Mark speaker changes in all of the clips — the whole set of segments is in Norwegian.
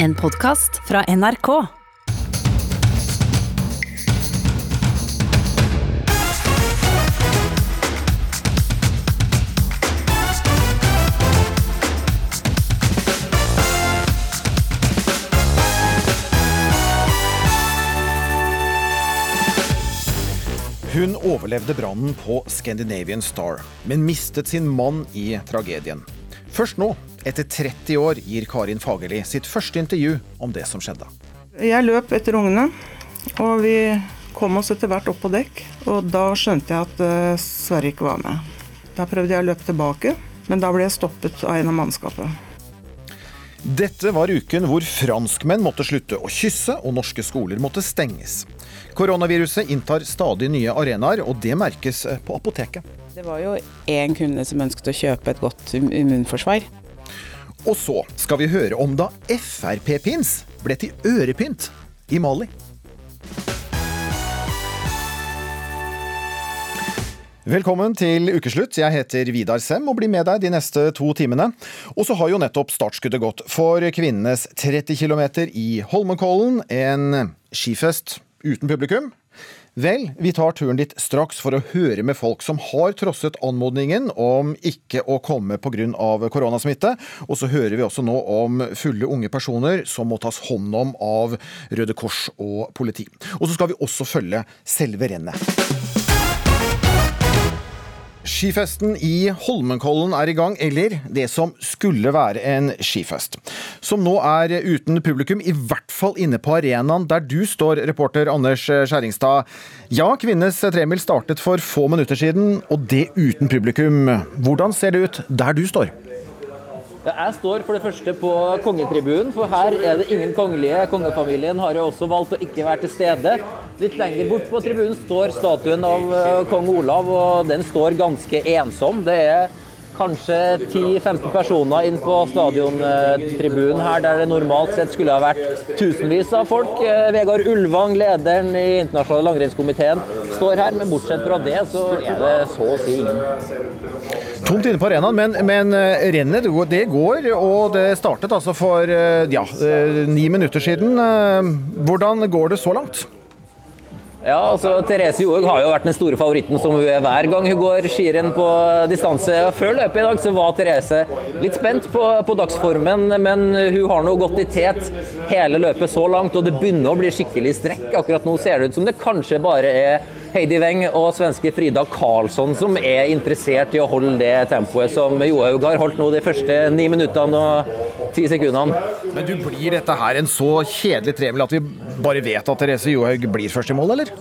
Speaker 1: En podkast fra NRK.
Speaker 2: Hun overlevde brannen på Scandinavian Star, men mistet sin mann i tragedien. Først nå, etter 30 år, gir Karin Fagerli sitt første intervju om det som skjedde.
Speaker 3: Jeg løp etter ungene, og vi kom oss etter hvert opp på dekk. Og da skjønte jeg at eh, Sverre ikke var med. Da prøvde jeg å løpe tilbake, men da ble jeg stoppet av en av mannskapet.
Speaker 2: Dette var uken hvor franskmenn måtte slutte å kysse, og norske skoler måtte stenges. Koronaviruset inntar stadig nye arenaer, og det merkes eh, på apoteket.
Speaker 4: Det var jo én kunde som ønsket å kjøpe et godt immunforsvar.
Speaker 2: Og så skal vi høre om da Frp-pins ble til ørepynt i Mali. Velkommen til ukeslutt. Jeg heter Vidar Sem og blir med deg de neste to timene. Og så har jo nettopp startskuddet gått for kvinnenes 30 km i Holmenkollen. En skifest uten publikum. Vel, vi tar turen dit straks for å høre med folk som har trosset anmodningen om ikke å komme pga. koronasmitte. Og så hører vi også nå om fulle unge personer som må tas hånd om av Røde Kors og politi. Og så skal vi også følge selve rennet. Skifesten i Holmenkollen er i gang, eller det som skulle være en skifest. Som nå er uten publikum, i hvert fall inne på arenaen der du står, reporter Anders Skjæringstad. Ja, kvinnenes tremil startet for få minutter siden, og det uten publikum. Hvordan ser det ut der du står?
Speaker 5: Jeg står for det første på kongetribunen, for her er det ingen kongelige. Kongefamilien har jo også valgt å ikke være til stede. Litt lenger bort på tribunen står statuen av eh, kong Olav, og den står ganske ensom. Det er kanskje 10-15 personer inn på stadiontribunen her, der det normalt sett skulle ha vært tusenvis av folk. Eh, Vegard Ulvang, lederen i internasjonale langrennskomiteen, står her, men bortsett fra det så er det så å si ingen.
Speaker 2: Tomt inne på arenaen, men, men eh, rennet det går- og det startet altså for eh, ja, ni minutter siden. Hvordan går det så langt?
Speaker 5: Ja, altså Therese Johaug har jo vært den store favoritten som hun er hver gang hun går skirenn på distanse. Før løpet i dag så var Therese litt spent på, på dagsformen, men hun har nå gått i tet hele løpet så langt, og det begynner å bli skikkelig strekk. Akkurat nå ser det ut som det kanskje bare er Heidi Weng og svenske Frida Karlsson som er interessert i å holde det tempoet som Johaug har holdt nå de første ni minuttene og ti sekundene.
Speaker 2: Men du Blir dette her en så kjedelig tremil at vi bare vet at Therese Johaug blir først i mål, eller?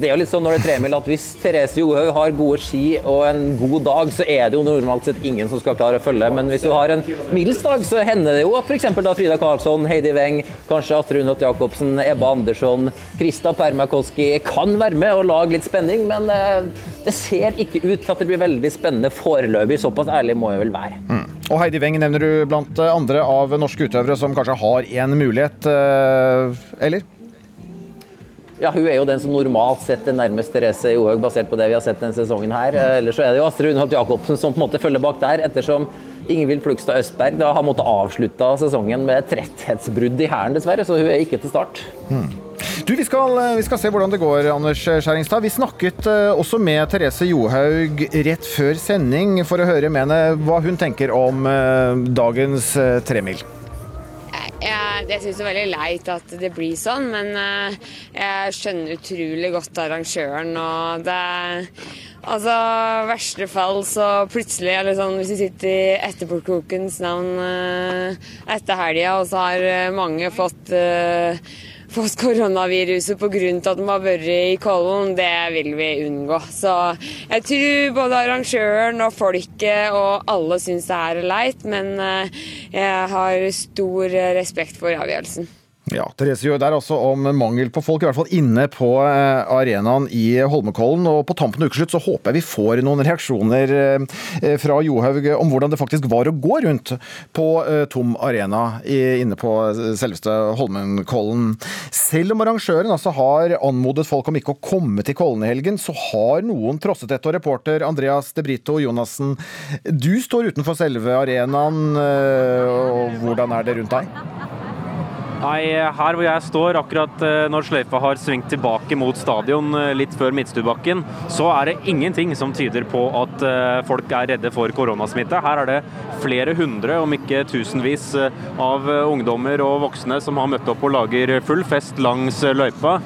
Speaker 5: Det er jo litt sånn når det er tremil at Hvis Therese Johaug har gode ski og en god dag, så er det jo normalt sett ingen som skal klare å følge. Men hvis du har en middels dag, så hender det jo at f.eks. da Frida Karlsson, Heidi Weng, kanskje Astrid Unot Jacobsen, Ebba Andersson, Krista Permakoski kan være med og lage litt spenning. Men eh, det ser ikke ut til at det blir veldig spennende foreløpig. Såpass ærlig må jeg vel være.
Speaker 2: Og Heidi Weng nevner du blant andre av norske utøvere som kanskje har en mulighet, eh, eller?
Speaker 5: Ja, Hun er jo den som normalt sett er nærmest Therese Johaug, basert på det vi har sett denne sesongen. her. Eh, Ellers så er det jo Astrid Unholt Jacobsen som på en måte følger bak der, ettersom Ingvild Flugstad Østberg da har måttet avslutte sesongen med tretthetsbrudd i hæren, dessverre. Så hun er ikke til start.
Speaker 2: Du, vi skal, eh, vi skal se hvordan det går, Anders Skjæringstad. Vi snakket eh, også med Therese Johaug rett før sending for å høre med henne hva hun tenker om dagens tremil.
Speaker 6: Jeg, syns det er veldig leit at det blir sånn, men eh, jeg skjønner utrolig godt arrangøren. og det Altså, verste fall så plutselig, eller sånn hvis vi sitter i etterpåklokens navn eh, etter helga, og så har eh, mange fått fått koronaviruset pga. at de har vært i Kollen, det vil vi unngå. Så jeg tror både arrangøren og folket og alle syns det er leit, men eh, jeg har stor respekt for avgjørelsen.
Speaker 2: Ja, Therese det er altså om mangel på folk, i hvert fall inne på eh, arenaen i Holmenkollen. Og på tampen av ukeslutt så håper jeg vi får noen reaksjoner eh, fra Johaug om hvordan det faktisk var å gå rundt på eh, tom arena inne på selveste Holmenkollen. Selv om arrangøren altså har anmodet folk om ikke å komme til Kollen i helgen, så har noen trosset dette. Og reporter Andreas De Brito Jonassen, du står utenfor selve arenaen. og Hvordan er det rundt deg?
Speaker 7: Nei, her hvor jeg står, akkurat eh, når sløyfa har svingt tilbake mot stadion eh, litt før Midtstubakken, så er det ingenting som tyder på at eh, folk er redde for koronasmitte. Her er det flere hundre, om ikke tusenvis, av ungdommer og voksne som har møtt opp og lager full fest langs løypa.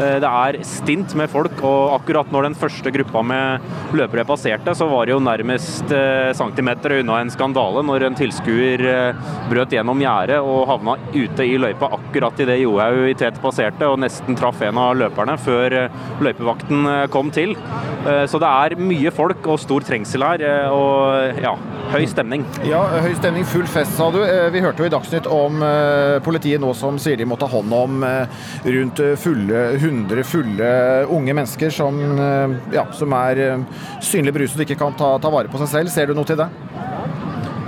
Speaker 7: Det er stint med folk, og akkurat når den første gruppa med løpere passerte, så var det jo nærmest centimeter unna en skandale når en tilskuer brøt gjennom gjerdet og havna ute i løypa akkurat idet Johaug i tet passerte og nesten traff en av løperne før eh, løypevakten eh, kom til. Eh, så det er mye folk og stor trengsel her, og ja, høy stemning.
Speaker 2: Ja, høy stemning, full fest, sa du. Vi hørte jo i Dagsnytt om politiet nå som sier de må ta hånd om rundt fulle, 100 fulle unge mennesker som, ja, som er synlig beruset og ikke kan ta, ta vare på seg selv. Ser du noe til det?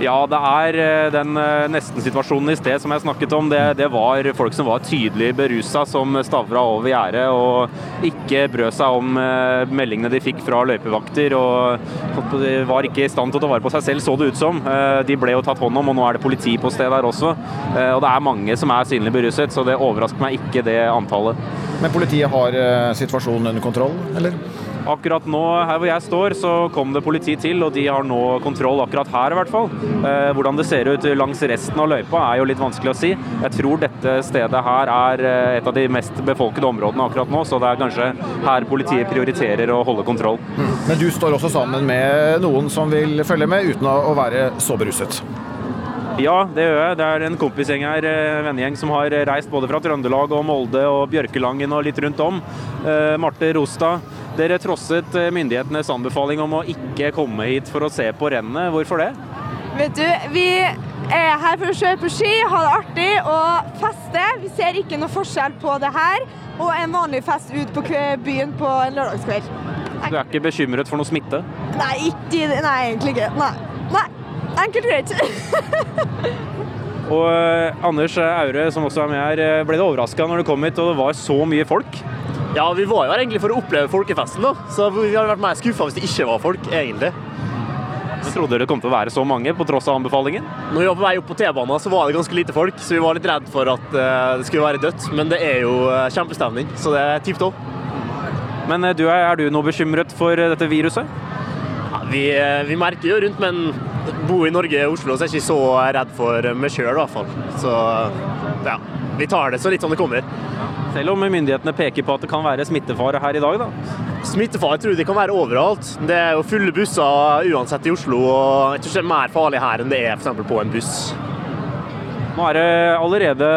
Speaker 7: Ja, det er eh, den eh, nesten-situasjonen i sted som jeg snakket om. Det, det var folk som var tydelig berusa, som stavra over gjerdet og ikke brød seg om eh, meldingene de fikk fra løypevakter. og var ikke i stand til å ta vare på seg selv, så det ut som. De ble jo tatt hånd om, og nå er det politi på stedet her også. Og det er mange som er synlig beruset, så det overrasker meg ikke det antallet.
Speaker 2: Men politiet har situasjonen under kontroll, eller?
Speaker 7: Akkurat nå, her hvor jeg står, så kom det politi til, og de har nå kontroll akkurat her i hvert fall. Eh, hvordan det ser ut langs resten av løypa er jo litt vanskelig å si. Jeg tror dette stedet her er eh, et av de mest befolkede områdene akkurat nå, så det er kanskje her politiet prioriterer å holde kontroll.
Speaker 2: Mm. Men du står også sammen med noen som vil følge med uten å være så beruset?
Speaker 7: Ja, det gjør jeg. Det er en kompisgjeng her, en vennegjeng, som har reist både fra Trøndelag og Molde og Bjørkelangen og litt rundt om. Eh, Marte Rostad, dere trosset eh, myndighetenes anbefaling om å ikke komme hit for å se på rennet. Hvorfor det?
Speaker 8: Vet du, vi er her for å kjøre på ski, ha det artig og feste. Vi ser ikke noe forskjell på det her og en vanlig fest ut på byen på en lørdagskveld.
Speaker 7: Du er ikke bekymret for noe smitte?
Speaker 8: Nei, ikke, nei egentlig ikke. Nei. nei. Enkelt greit.
Speaker 7: og uh, Anders Aure, som også er med her, eh, ble det overraska når du kom hit og det var så mye folk?
Speaker 9: Ja, vi var jo her egentlig for å oppleve folkefesten, da. Så vi hadde vært mer skuffa hvis det ikke var folk, egentlig.
Speaker 7: Men trodde dere det kom til å være så mange, på tross av anbefalingen?
Speaker 9: Når vi var på vei opp på T-banen, så var det ganske lite folk, så vi var litt redd for at uh, det skulle være dødt. Men det er jo uh, kjempestemning, så det er tipp topp.
Speaker 7: Men du, er du noe bekymret for dette viruset?
Speaker 9: Ja, vi, vi merker jo rundt, men bo i Norge og Oslo, så er jeg ikke så redd for meg sjøl, i hvert fall. Så ja, vi tar det så litt som det kommer.
Speaker 7: Selv om myndighetene peker på at det kan være smittefare her i dag, da?
Speaker 9: Smittefare tror jeg det kan være overalt. Det er jo fulle busser uansett i Oslo, og jeg tror det er mer farlig her enn det er f.eks. på en buss.
Speaker 7: Nå er det allerede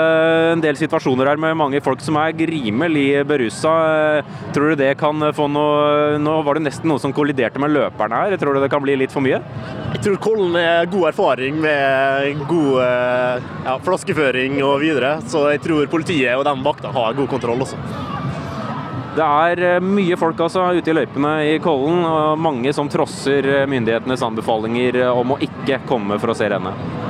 Speaker 7: en del situasjoner her med mange folk som er rimelig berusa. Tror du det kan få noe Nå var det nesten noen som kolliderte med løperne her. Tror du det kan bli litt for mye?
Speaker 9: Jeg tror Kollen er god erfaring med god ja, flaskeføring og videre. Så jeg tror politiet og de vaktene har god kontroll også.
Speaker 7: Det er mye folk altså ute i løypene i Kollen, og mange som trosser myndighetenes anbefalinger om å ikke komme for å se rennet.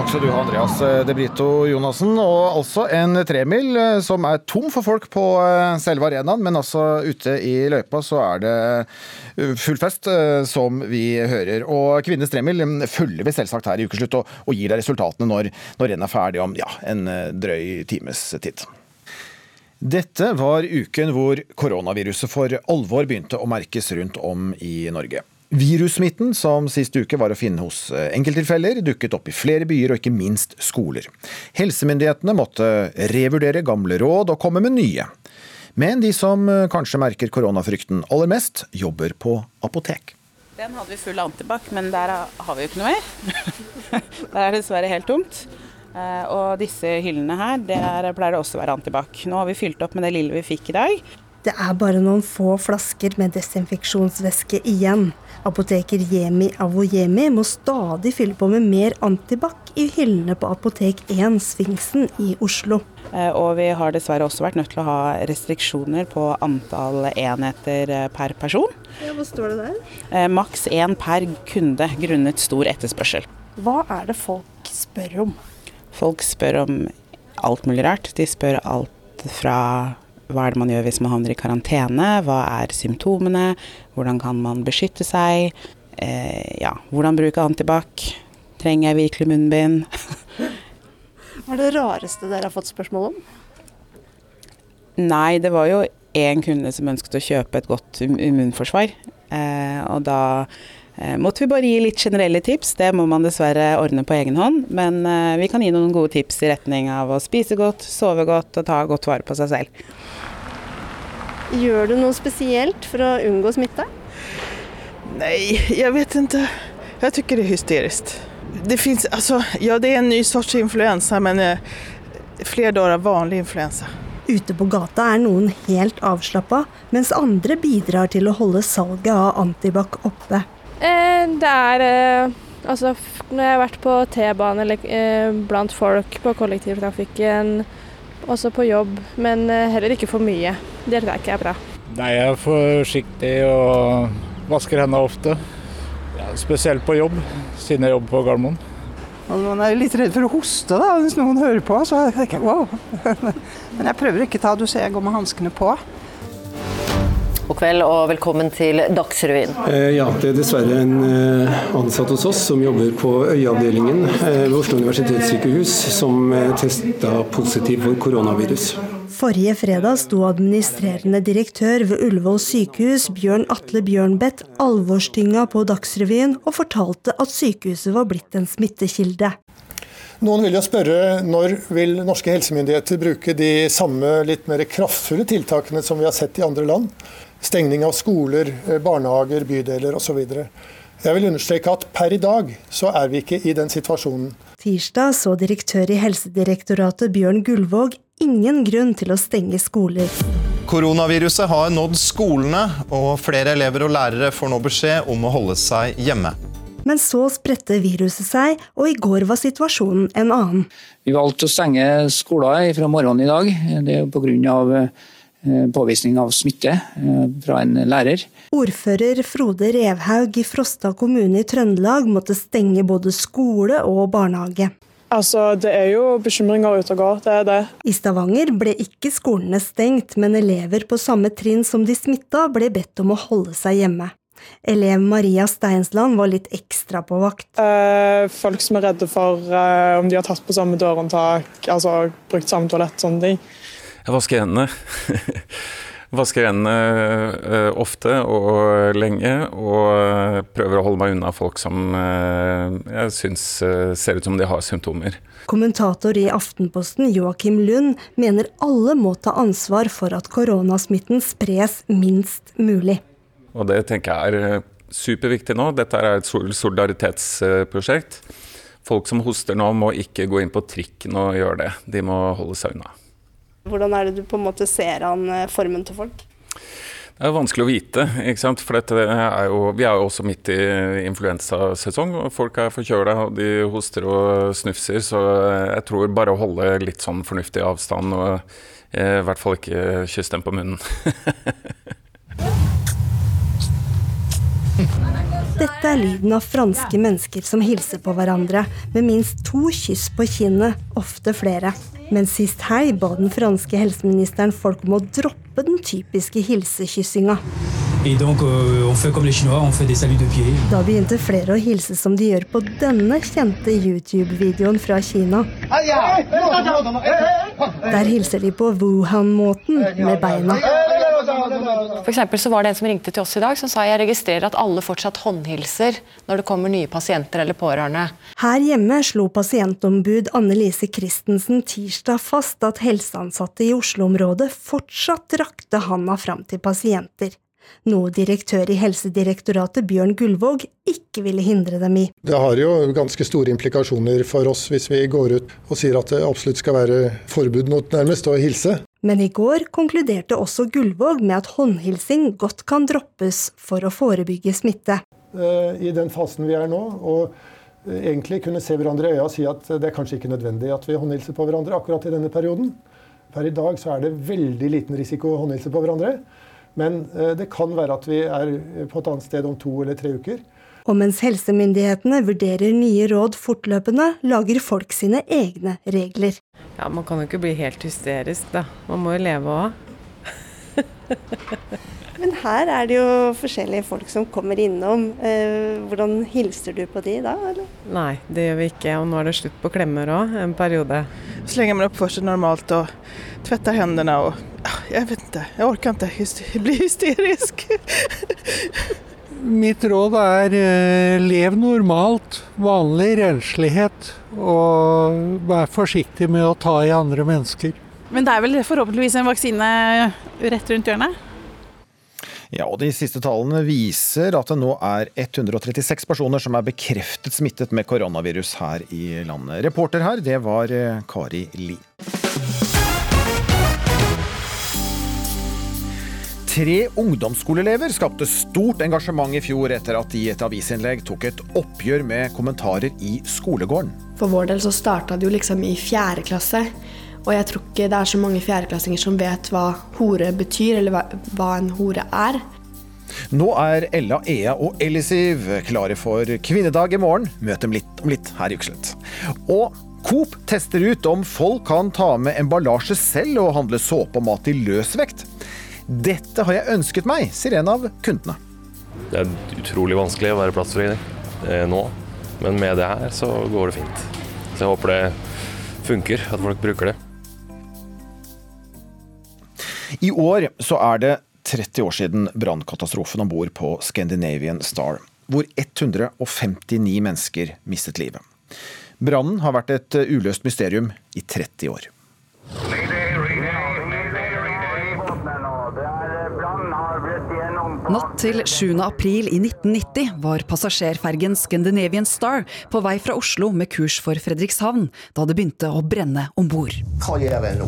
Speaker 2: Takk skal du ha, Andreas eh, De Brito Jonassen. Og altså en tremil eh, som er tom for folk på eh, selve arenaen, men altså ute i løypa så er det full fest, som vi hører. Og Kvinnenes tremil følger vi selvsagt her i Ukeslutt, og, og gir deg resultatene når, når rennet er ferdig om ja, en drøy times tid. Dette var uken hvor koronaviruset for alvor begynte å merkes rundt om i Norge. Virussmitten som sist uke var å finne hos eh, enkelttilfeller, dukket opp i flere byer og ikke minst skoler. Helsemyndighetene måtte revurdere gamle råd og komme med nye. Men de som eh, kanskje merker koronafrykten aller mest, jobber på apotek.
Speaker 4: Den hadde vi full antibac, men der har vi jo ikke noe mer. der er det dessverre helt tomt. Eh, og disse hyllene her, der pleier det også å være antibac. Nå har vi fylt opp med det lille vi fikk i dag.
Speaker 10: Det er bare noen få flasker med desinfeksjonsvæske igjen. Apoteker Jemi Avoyemi må stadig fylle på med mer antibac i hyllene på Apotek 1 Sfinksen i Oslo.
Speaker 4: Eh, og vi har dessverre også vært nødt til å ha restriksjoner på antall enheter eh, per person.
Speaker 10: Ja, Hva står det der?
Speaker 4: Eh, maks én per kunde grunnet stor etterspørsel.
Speaker 10: Hva er det folk spør om?
Speaker 4: Folk spør om alt mulig rart. De spør alt fra hva er det man gjør hvis man havner i karantene? Hva er symptomene? Hvordan kan man beskytte seg? Eh, ja, hvordan bruke antibac? Trenger jeg virkelig munnbind?
Speaker 11: Hva er det rareste dere har fått spørsmål om?
Speaker 4: Nei, det var jo én kunde som ønsket å kjøpe et godt immunforsvar. Eh, og da måtte vi bare gi litt generelle tips. Det må man dessverre ordne på egen hånd. Men eh, vi kan gi noen gode tips i retning av å spise godt, sove godt og ta godt vare på seg selv.
Speaker 11: Gjør du noe spesielt for å unngå smitte?
Speaker 12: Nei, jeg vet ikke. Jeg syns det er hysterisk. Det finns, altså, ja, det er en ny sorts influensa, men eh, flere dager av vanlig influensa.
Speaker 10: Ute på gata er noen helt avslappa, mens andre bidrar til å holde salget av antibac oppe.
Speaker 13: Eh, det er eh, Altså, når jeg har vært på T-bane eller eh, blant folk på kollektivtrafikken, også på jobb, men heller ikke for mye. Det tror jeg ikke er bra.
Speaker 14: Nei, jeg er forsiktig og vasker hendene ofte. Ja, spesielt på jobb, siden jeg jobber på Gardermoen.
Speaker 15: Man er litt redd for å hoste da, hvis noen hører på. så jeg tenker wow. Men jeg prøver ikke å ta du så jeg går med hanskene på.
Speaker 16: God kveld og velkommen til Dagsrevyen.
Speaker 17: Eh, ja, Det er dessverre en eh, ansatt hos oss som jobber på øyeavdelingen eh, ved Oslo universitetssykehus som testa positiv for koronavirus.
Speaker 10: Forrige fredag sto administrerende direktør ved Ullevål sykehus, Bjørn Atle Bjørnbett, alvorstynga på Dagsrevyen og fortalte at sykehuset var blitt en smittekilde.
Speaker 18: Noen vil jo spørre når vil norske helsemyndigheter bruke de samme litt mer kraftfulle tiltakene som vi har sett i andre land? Stengning av skoler, barnehager, bydeler osv. Jeg vil understreke at per i dag så er vi ikke i den situasjonen.
Speaker 10: Tirsdag så direktør i Helsedirektoratet Bjørn Gullvåg ingen grunn til å stenge skoler.
Speaker 19: Koronaviruset har nådd skolene, og flere elever og lærere får nå beskjed om å holde seg hjemme.
Speaker 10: Men så spredte viruset seg, og i går var situasjonen en annen.
Speaker 20: Vi valgte å stenge skoler fra morgenen i dag. Det er pga. Eh, påvisning av smitte eh, fra en lærer.
Speaker 10: Ordfører Frode Revhaug i Frosta kommune i Trøndelag måtte stenge både skole og barnehage.
Speaker 21: Altså, Det er jo bekymringer ute og går, det er det.
Speaker 10: I Stavanger ble ikke skolene stengt, men elever på samme trinn som de smitta ble bedt om å holde seg hjemme. Elev Maria Steinsland var litt ekstra på vakt.
Speaker 21: Eh, folk som er redde for eh, om de har tatt på samme dørhåndtak, altså brukt samme toalett, sånne ting.
Speaker 22: Jeg vasker hendene. vasker hendene uh, ofte og lenge, og prøver å holde meg unna folk som uh, jeg syns ser ut som de har symptomer.
Speaker 10: Kommentator i Aftenposten Joakim Lund mener alle må ta ansvar for at koronasmitten spres minst mulig.
Speaker 22: Og det tenker jeg er superviktig nå. Dette er et solidaritetsprosjekt. Folk som hoster nå må ikke gå inn på trikken og gjøre det. De må holde seg unna.
Speaker 11: Hvordan er det du på en måte ser an eh, formen til folk?
Speaker 22: Det er vanskelig å vite, ikke sant? for er jo, vi er jo også midt i influensasesong. og Folk er forkjøla og de hoster og snufser. Så jeg tror bare å holde litt sånn fornuftig avstand og eh, i hvert fall ikke kysse dem på munnen.
Speaker 10: Dette er lyden av franske mennesker som hilser på hverandre, med minst to kyss på kinnet, ofte flere. Men sist helg ba den franske helseministeren folk om å droppe den typiske hilsekyssinga.
Speaker 23: Donc, euh,
Speaker 10: da begynte flere å hilse som de gjør på denne kjente YouTube-videoen fra Kina. Der hilser de på Wuhan-måten med beina.
Speaker 24: For så var det en som ringte til oss i dag som sa jeg registrerer at alle fortsatt håndhilser når det kommer nye pasienter eller pårørende.
Speaker 10: Her hjemme slo pasientombud Anne Lise Christensen tirsdag fast at helseansatte i Oslo-området fortsatt rakte handa fram til pasienter noe direktør i Helsedirektoratet Bjørn Gullvåg ikke ville hindre dem i.
Speaker 18: Det har jo ganske store implikasjoner for oss hvis vi går ut og sier at det absolutt skal være forbud mot nærmest å hilse.
Speaker 10: Men i går konkluderte også Gullvåg med at håndhilsing godt kan droppes for å forebygge smitte.
Speaker 18: Eh, I den fasen vi er nå, og eh, egentlig kunne se hverandre i øya og si at det er kanskje ikke nødvendig at vi håndhilser på hverandre akkurat i denne perioden. Per i dag så er det veldig liten risiko å håndhilse på hverandre. Men eh, det kan være at vi er på et annet sted om to eller tre uker.
Speaker 10: Og mens helsemyndighetene vurderer nye råd fortløpende, lager folk sine egne regler.
Speaker 25: Ja, Man kan jo ikke bli helt hysterisk, da. Man må jo leve òg.
Speaker 11: Men her er det jo forskjellige folk som kommer innom. Eh, hvordan hilser du på de da, eller?
Speaker 26: Nei, det gjør vi ikke. Og nå er det slutt på klemmer òg, en periode.
Speaker 12: Så lenge man oppfører seg normalt og tvetter hendene og Jeg vet ikke, jeg orker ikke hyster bli hysterisk.
Speaker 27: Mitt råd er eh, lev normalt, vanlig renslighet, og vær forsiktig med å ta i andre mennesker.
Speaker 28: Men det er vel forhåpentligvis en vaksine rett rundt hjørnet?
Speaker 2: Ja, og De siste tallene viser at det nå er 136 personer som er bekreftet smittet med koronavirus her i landet. Reporter her, det var eh, Kari Li. Tre ungdomsskoleelever skapte stort engasjement i fjor etter at de i et avisinnlegg tok et oppgjør med kommentarer i skolegården.
Speaker 29: For vår del så starta det jo liksom i fjerde klasse. Og jeg tror ikke det er så mange fjerdeklassinger som vet hva hore betyr, eller hva, en hore er.
Speaker 2: Nå er Ella, Ea og Ellisiv klare for kvinnedag i morgen. Møt dem litt om litt her i Ukeslutt. Og Coop tester ut om folk kan ta med emballasje selv og handle såpe og mat i løsvekt. Dette har jeg ønsket meg, sier en av kundene.
Speaker 25: Det er utrolig vanskelig å være plastfri eh, nå, men med det her så går det fint. Så jeg håper det funker, at folk bruker det.
Speaker 2: I år så er det 30 år siden brannkatastrofen om bord på Scandinavian Star, hvor 159 mennesker mistet livet. Brannen har vært et uløst mysterium i 30 år.
Speaker 30: Natt til 7. april i 1990 var passasjerfergen Scandinavian Star på vei fra Oslo med kurs for Fredrikshavn da det begynte å brenne om bord.
Speaker 31: Hva gjør jeg nå?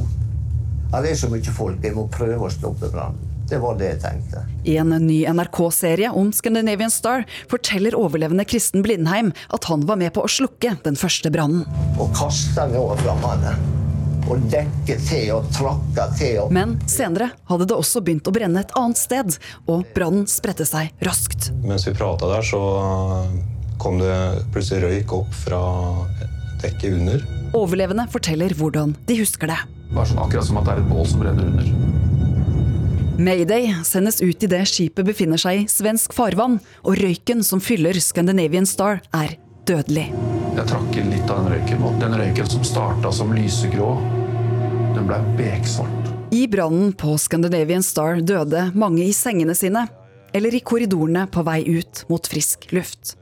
Speaker 31: Ja, det er så mye folk, jeg må prøve å stoppe brannen. Det var det jeg tenkte.
Speaker 30: I en ny NRK-serie om Scandinavian Star forteller overlevende Kristen Blindheim at han var med på å slukke den første brannen.
Speaker 31: Og kaste meg over flammene og dekke til og tråkke til. Og...
Speaker 30: Men senere hadde det også begynt å brenne et annet sted, og brannen spredte seg raskt.
Speaker 32: Mens vi prata der, så kom det plutselig røyk opp fra dekket under.
Speaker 30: Overlevende forteller hvordan de husker det.
Speaker 33: Bare sånn akkurat som at det er et bål som brenner under.
Speaker 30: Mayday sendes ut idet skipet befinner seg i svensk farvann, og røyken som fyller Scandinavian Star, er dødelig.
Speaker 33: Jeg trakk inn litt av den røyken. og Den røyken som starta som lysegrå, den ble beksvart.
Speaker 30: I brannen på Scandinavian Star døde mange i sengene sine, eller i korridorene på vei ut mot frisk luft.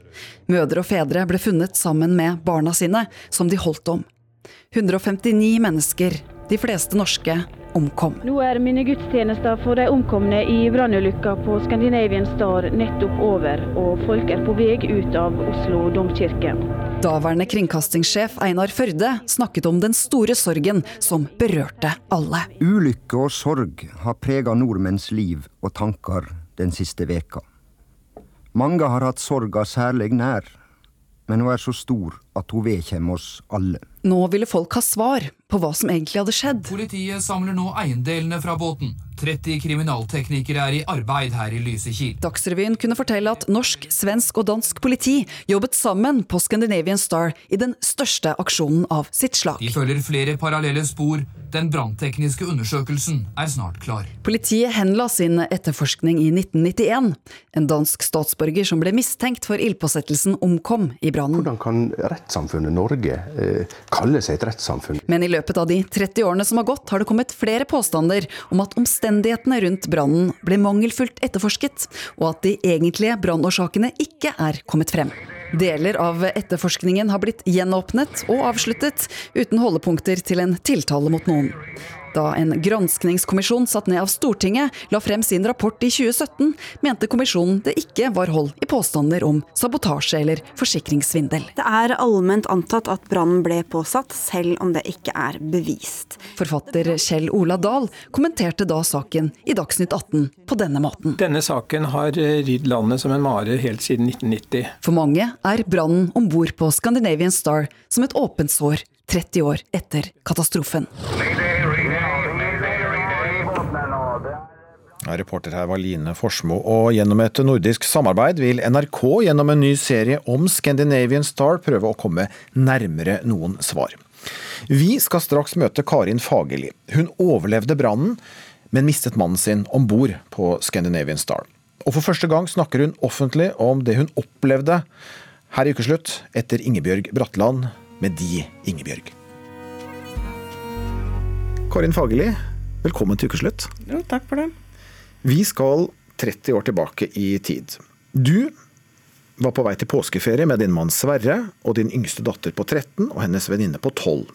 Speaker 30: Mødre og fedre ble funnet sammen med barna sine, som de holdt om. 159 mennesker, de fleste norske, omkom.
Speaker 34: Nå er mine gudstjenester for de omkomne i brannulykka på Scandinavian Star nettopp over, og folk er på vei ut av Oslo domkirke.
Speaker 30: Daværende kringkastingssjef Einar Førde snakket om den store sorgen som berørte alle.
Speaker 35: Ulykke og sorg har prega nordmenns liv og tanker den siste veka. Mange har hatt sorga særlig nær, men hun er så stor at hun vedkjem oss alle.
Speaker 30: Nå ville folk ha svar på hva som egentlig hadde skjedd.
Speaker 36: Politiet samler nå eiendelene fra båten. 30 kriminalteknikere er i arbeid her i Lysekil.
Speaker 30: Dagsrevyen kunne fortelle at norsk, svensk og dansk politi jobbet sammen på Scandinavian Star i den største aksjonen av sitt slag.
Speaker 36: De følger flere parallelle spor. Den branntekniske undersøkelsen er snart klar.
Speaker 30: Politiet henla sin etterforskning i 1991. En dansk statsborger som ble mistenkt for ildpåsettelsen, omkom i brannen.
Speaker 37: Hvordan kan rettssamfunnet Norge eh, kalle seg et rettssamfunn?
Speaker 30: Men i løpet av de 30 årene som har gått, har det kommet flere påstander om at omstendighetene rundt brannen ble mangelfullt etterforsket, og at de egentlige brannårsakene ikke er kommet frem. Deler av etterforskningen har blitt gjenåpnet og avsluttet, uten holdepunkter til en tiltale mot noen. Da en granskningskommisjon satt ned av Stortinget la frem sin rapport i 2017, mente kommisjonen det ikke var hold i påstander om sabotasje eller forsikringssvindel.
Speaker 38: Det er allment antatt at brannen ble påsatt, selv om det ikke er bevist.
Speaker 30: Forfatter Kjell Ola Dahl kommenterte da saken i Dagsnytt 18 på denne måten.
Speaker 39: Denne saken har ridd landet som en mare helt siden 1990.
Speaker 30: For mange er brannen om bord på Scandinavian Star som et åpent sår 30 år etter katastrofen.
Speaker 2: Reporter her var Line Forsmo, og gjennom et nordisk samarbeid vil NRK gjennom en ny serie om Scandinavian Star prøve å komme nærmere noen svar. Vi skal straks møte Karin Fagerli. Hun overlevde brannen, men mistet mannen sin om bord på Scandinavian Star. Og for første gang snakker hun offentlig om det hun opplevde her i Ukeslutt etter Ingebjørg Bratland med De Ingebjørg. Karin Fagerli, velkommen til Ukeslutt.
Speaker 40: Jo, takk for det.
Speaker 2: Vi skal 30 år tilbake i tid. Du var på vei til påskeferie med din mann Sverre og din yngste datter på 13 og hennes venninne på 12.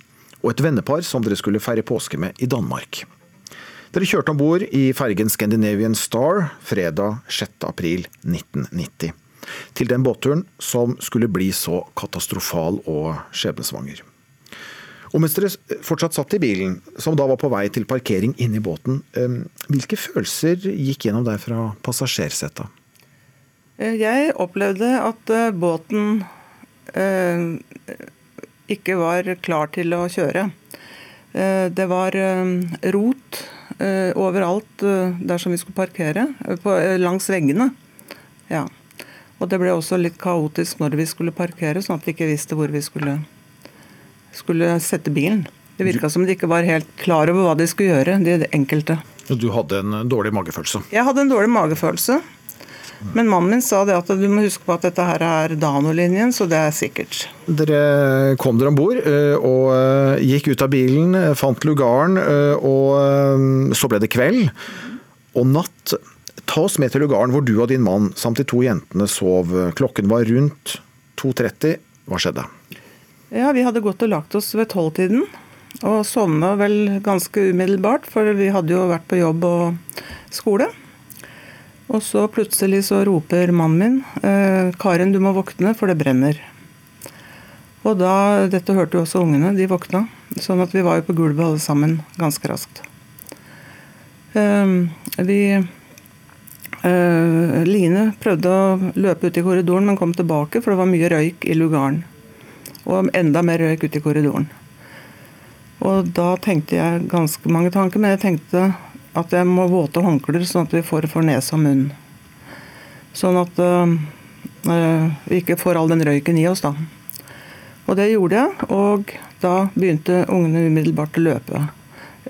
Speaker 2: Og et vennepar som dere skulle feire påske med i Danmark. Dere kjørte om bord i fergen Scandinavian Star fredag 6.4.1990. Til den båtturen som skulle bli så katastrofal og skjebnesvanger. Og mens dere fortsatt satt i bilen, som da var på vei til parkering inne i båten, hvilke følelser gikk gjennom deg fra passasjersetet?
Speaker 40: Eh, jeg opplevde at eh, båten eh, ikke var klar til å kjøre. Det var rot overalt dersom vi skulle parkere, langs veggene. Ja. Og det ble også litt kaotisk når vi skulle parkere, sånn at vi ikke visste hvor vi skulle skulle sette bilen. Det virka som de ikke var helt klar over hva de skulle gjøre, de enkelte.
Speaker 2: Du hadde en dårlig magefølelse?
Speaker 40: Jeg hadde en dårlig magefølelse. Men mannen min sa det at du må huske på at dette her er Dano-linjen, så det er sikkert.
Speaker 2: Dere kom dere om bord og gikk ut av bilen, fant lugaren, og så ble det kveld og natt. Ta oss med til lugaren hvor du og din mann samt de to jentene sov. Klokken var rundt 2.30. Hva skjedde?
Speaker 40: Ja, Vi hadde gått og lagt oss ved tolvtiden, og sovna vel ganske umiddelbart, for vi hadde jo vært på jobb og skole. Og så plutselig så roper mannen min eh, 'Karen, du må våkne, for det brenner'. Og da, Dette hørte jo også ungene, de våkna. Sånn at vi var jo på gulvet alle sammen ganske raskt. Eh, vi eh, Line prøvde å løpe ut i korridoren, men kom tilbake, for det var mye røyk i lugaren. Og enda mer røyk ute i korridoren. Og da tenkte jeg ganske mange tanker, men jeg tenkte at jeg må våte håndklær, sånn at vi får for nese og munn. Sånn at øh, vi ikke får all den røyken i oss, da. Og det gjorde jeg, og da begynte ungene umiddelbart å løpe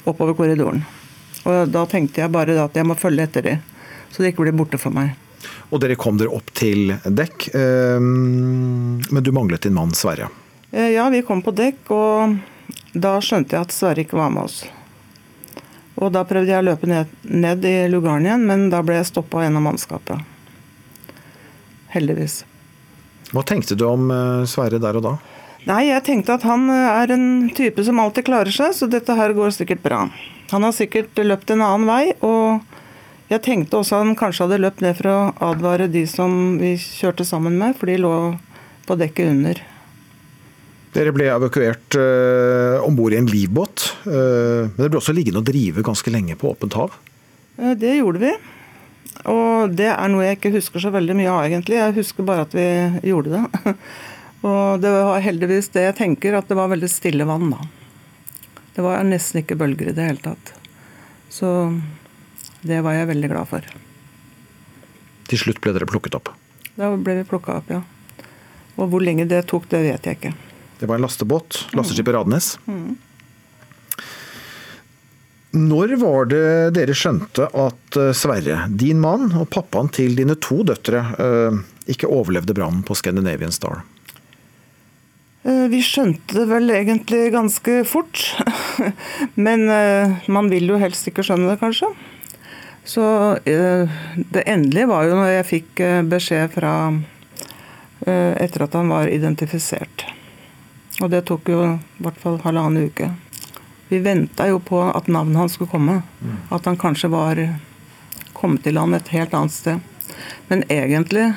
Speaker 40: oppover korridoren. Og da tenkte jeg bare at jeg må følge etter dem, så de ikke blir borte for meg.
Speaker 2: Og dere kom dere opp til dekk, men du manglet din mann Sverre?
Speaker 40: Ja, vi kom på dekk, og da skjønte jeg at Sverre ikke var med oss. Og da prøvde jeg å løpe ned, ned i lugaren igjen, men da ble jeg stoppa av en av mannskapet. Heldigvis.
Speaker 2: Hva tenkte du om Sverre der og da?
Speaker 40: Nei, jeg tenkte at han er en type som alltid klarer seg, så dette her går sikkert bra. Han har sikkert løpt en annen vei, og jeg tenkte også han kanskje hadde løpt ned for å advare de som vi kjørte sammen med, for de lå på dekket under.
Speaker 2: Dere ble evakuert uh, om bord i en livbåt, uh, men dere ble også liggende og drive ganske lenge på åpent hav?
Speaker 40: Uh, det gjorde vi. Og det er noe jeg ikke husker så veldig mye av, egentlig. Jeg husker bare at vi gjorde det. og det var heldigvis det jeg tenker, at det var veldig stille vann da. Det var nesten ikke bølger i det hele tatt. Så det var jeg veldig glad for.
Speaker 2: Til slutt ble dere plukket opp?
Speaker 40: Da ble vi plukka opp, ja. Og hvor lenge det tok, det vet jeg ikke.
Speaker 2: Det var en lastebåt. Lasteskipet Radnes. Når var det dere skjønte at Sverre, din mann og pappaen til dine to døtre, ikke overlevde brannen på Scandinavian Star?
Speaker 40: Vi skjønte det vel egentlig ganske fort. Men man vil jo helst ikke skjønne det, kanskje. Så det endelige var jo når jeg fikk beskjed fra Etter at han var identifisert. Og det tok jo i hvert fall halvannen uke. Vi venta jo på at navnet hans skulle komme. At han kanskje var kommet til land et helt annet sted. Men egentlig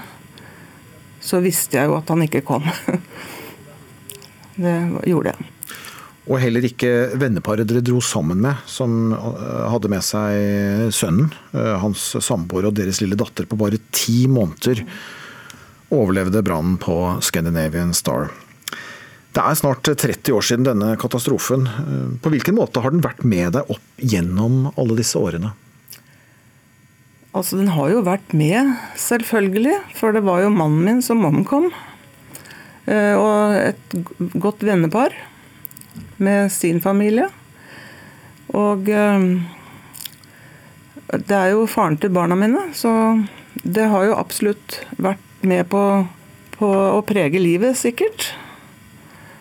Speaker 40: så visste jeg jo at han ikke kom. Det gjorde jeg.
Speaker 2: Og heller ikke venneparet dere dro sammen med, som hadde med seg sønnen, hans samboer og deres lille datter på bare ti måneder, overlevde brannen på Scandinavian Star. Det er snart 30 år siden denne katastrofen. På hvilken måte har den vært med deg opp gjennom alle disse årene?
Speaker 40: Altså, Den har jo vært med, selvfølgelig. For det var jo mannen min som omkom. Og et godt vennepar med sin familie. Og Det er jo faren til barna mine, så det har jo absolutt vært med på, på å prege livet, sikkert.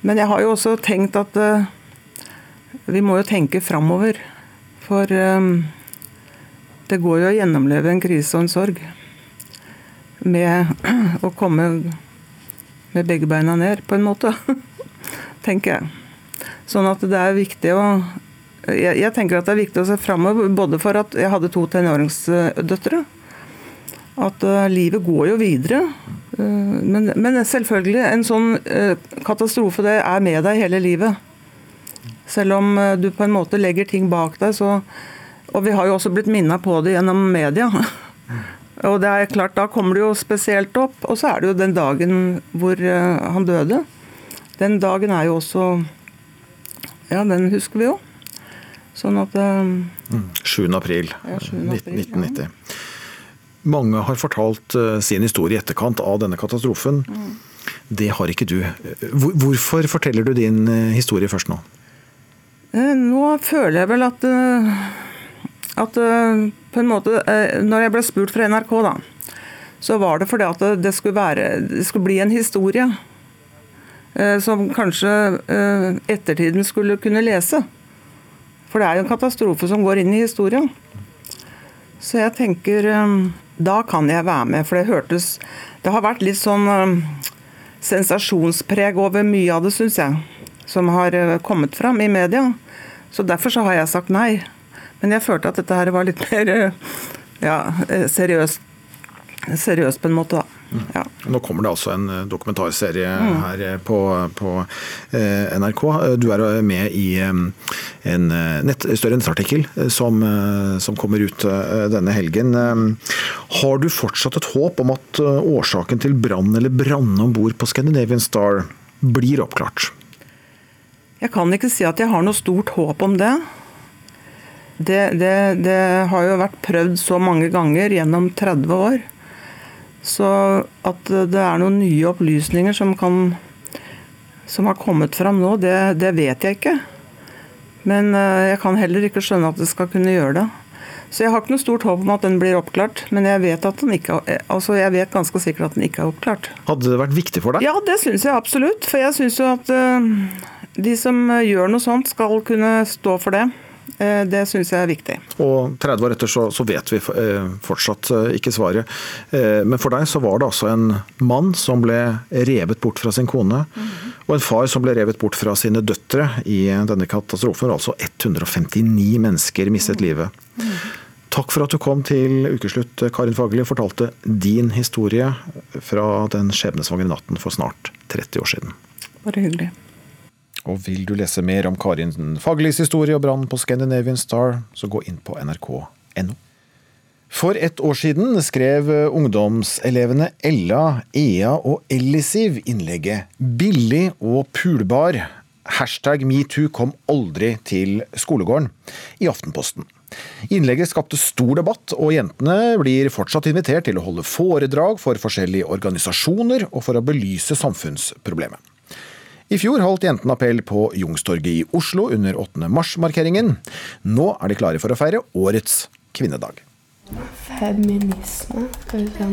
Speaker 40: Men jeg har jo også tenkt at uh, vi må jo tenke framover. For um, det går jo å gjennomleve en krise og en sorg med å komme med begge beina ned, på en måte. tenker jeg. Sånn at det er viktig å jeg, jeg, tenker at det er viktig å se framover, både for at jeg hadde to tenåringsdøtre. At uh, livet går jo videre. Uh, men, men, selvfølgelig, en sånn uh, katastrofe det er med deg hele livet. Selv om du på en måte legger ting bak deg, så Og vi har jo også blitt minna på det gjennom media. Og det er klart, da kommer det jo spesielt opp. Og så er det jo den dagen hvor han døde. Den dagen er jo også Ja, den husker vi jo. Sånn at um,
Speaker 2: 7. april, ja, 7. april 1990. Ja. Mange har fortalt uh, sin historie i etterkant av denne katastrofen. Mm. Det har ikke du. Hvorfor forteller du din uh, historie først nå?
Speaker 40: Uh, nå føler jeg vel at, at på en måte Når jeg ble spurt fra NRK, da, så var det fordi at det skulle, være, det skulle bli en historie. Som kanskje ettertiden skulle kunne lese. For det er jo en katastrofe som går inn i historien. Så jeg tenker Da kan jeg være med, for det hørtes Det har vært litt sånn um, sensasjonspreg over mye av det, syns jeg. Som har uh, kommet fram i media. Så derfor så har jeg sagt nei. Men jeg følte at dette her var litt mer uh, ja, uh, seriøst, seriøst på en måte, da. Ja.
Speaker 2: Nå kommer det altså en eh, dokumentarserie mm. her eh, på, på eh, NRK. Du er med i en nett, større nettartikkel som, som, kommer ut denne helgen. Har du fortsatt et håp om at årsaken til brann eller branne om bord på Scandinavian Star blir oppklart?
Speaker 40: Jeg kan ikke si at jeg har noe stort håp om det. Det, det, det har jo vært prøvd så mange ganger gjennom 30 år. Så at det er noen nye opplysninger som, kan, som har kommet fram nå, det, det, vet jeg ikke. Men eh, jeg kan heller ikke skjønne at det skal kunne gjøre det. Så jeg har ikke noe stort håp om at den blir oppklart, men jeg vet, at den ikke, altså jeg vet ganske sikkert at den ikke er oppklart.
Speaker 2: Hadde det vært viktig for deg?
Speaker 40: Ja, det syns jeg absolutt. For jeg syns jo at uh, de som gjør noe sånt, skal kunne stå for det. Eh, det syns jeg er viktig.
Speaker 2: Og 30 år etter så, så vet vi eh, fortsatt eh, ikke svaret. Men for deg så var det altså en mann som ble revet bort fra sin kone, mm. og en far som ble revet bort fra sine døtre i denne katastrofen. Altså 159 mennesker mistet livet. Mm. Takk for at du kom til ukeslutt, Karin Fagerli, og fortalte din historie fra den skjebnesvangre natten for snart 30 år siden.
Speaker 40: Bare hyggelig.
Speaker 2: Og vil du lese mer om Karin Faglis historie og brannen på Scandinavian Star, så gå inn på nrk.no. For et år siden skrev ungdomselevene Ella, Ea og Ellisiv innlegget 'Billig og pulbar'. Hashtag metoo kom aldri til skolegården i Aftenposten. Innlegget skapte stor debatt, og jentene blir fortsatt invitert til å holde foredrag for forskjellige organisasjoner og for å belyse samfunnsproblemet. I fjor holdt jentene appell på Jungstorget i Oslo under 8. mars-markeringen. Nå er de klare for å feire årets kvinnedag.
Speaker 29: Feminisme Skal vi se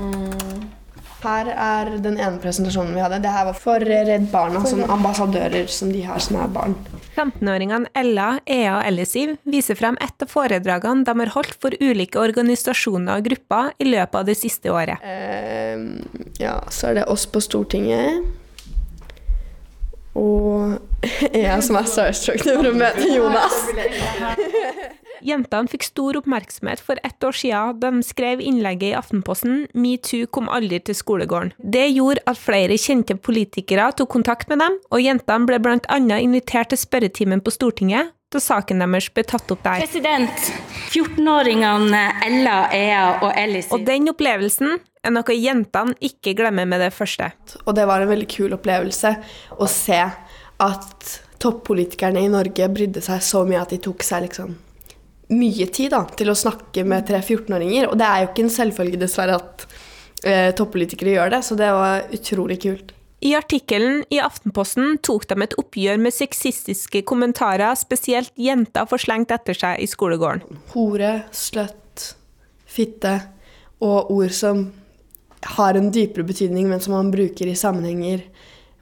Speaker 29: mm. Her er den ene presentasjonen vi hadde. Det her var for Redd Barna, som ambassadører som de har som er barn.
Speaker 41: 15-åringene Ella, Ea og Ellisiv viser frem et av foredragene de har holdt for ulike organisasjoner og grupper i løpet av det siste året.
Speaker 29: Uh, ja, så er det oss på Stortinget. Og jeg som er starstruck når jeg møte Jonas.
Speaker 41: Jentene fikk stor oppmerksomhet for ett år siden da de skrev innlegget i Aftenposten 'Metoo kom aldri til skolegården'. Det gjorde at flere kjente politikere tok kontakt med dem, og jentene ble bl.a. invitert til spørretimen på Stortinget da saken deres ble tatt opp der.
Speaker 42: President, 14-åringene Ella, Ea og Ellis
Speaker 41: Og den opplevelsen er noe jentene ikke glemmer med det første.
Speaker 29: Og det var en veldig kul opplevelse å se at toppolitikerne i Norge brydde seg så mye at de tok seg liksom mye tid da, til å snakke med tre 14-åringer. Og det er jo ikke en selvfølge, dessverre, at eh, toppolitikere gjør det, så det var utrolig kult.
Speaker 41: I artikkelen i Aftenposten tok de et oppgjør med sexistiske kommentarer spesielt jenter får slengt etter seg i skolegården.
Speaker 29: Hore, sløtt, fitte og ord som har en dypere betydning, men som man bruker i sammenhenger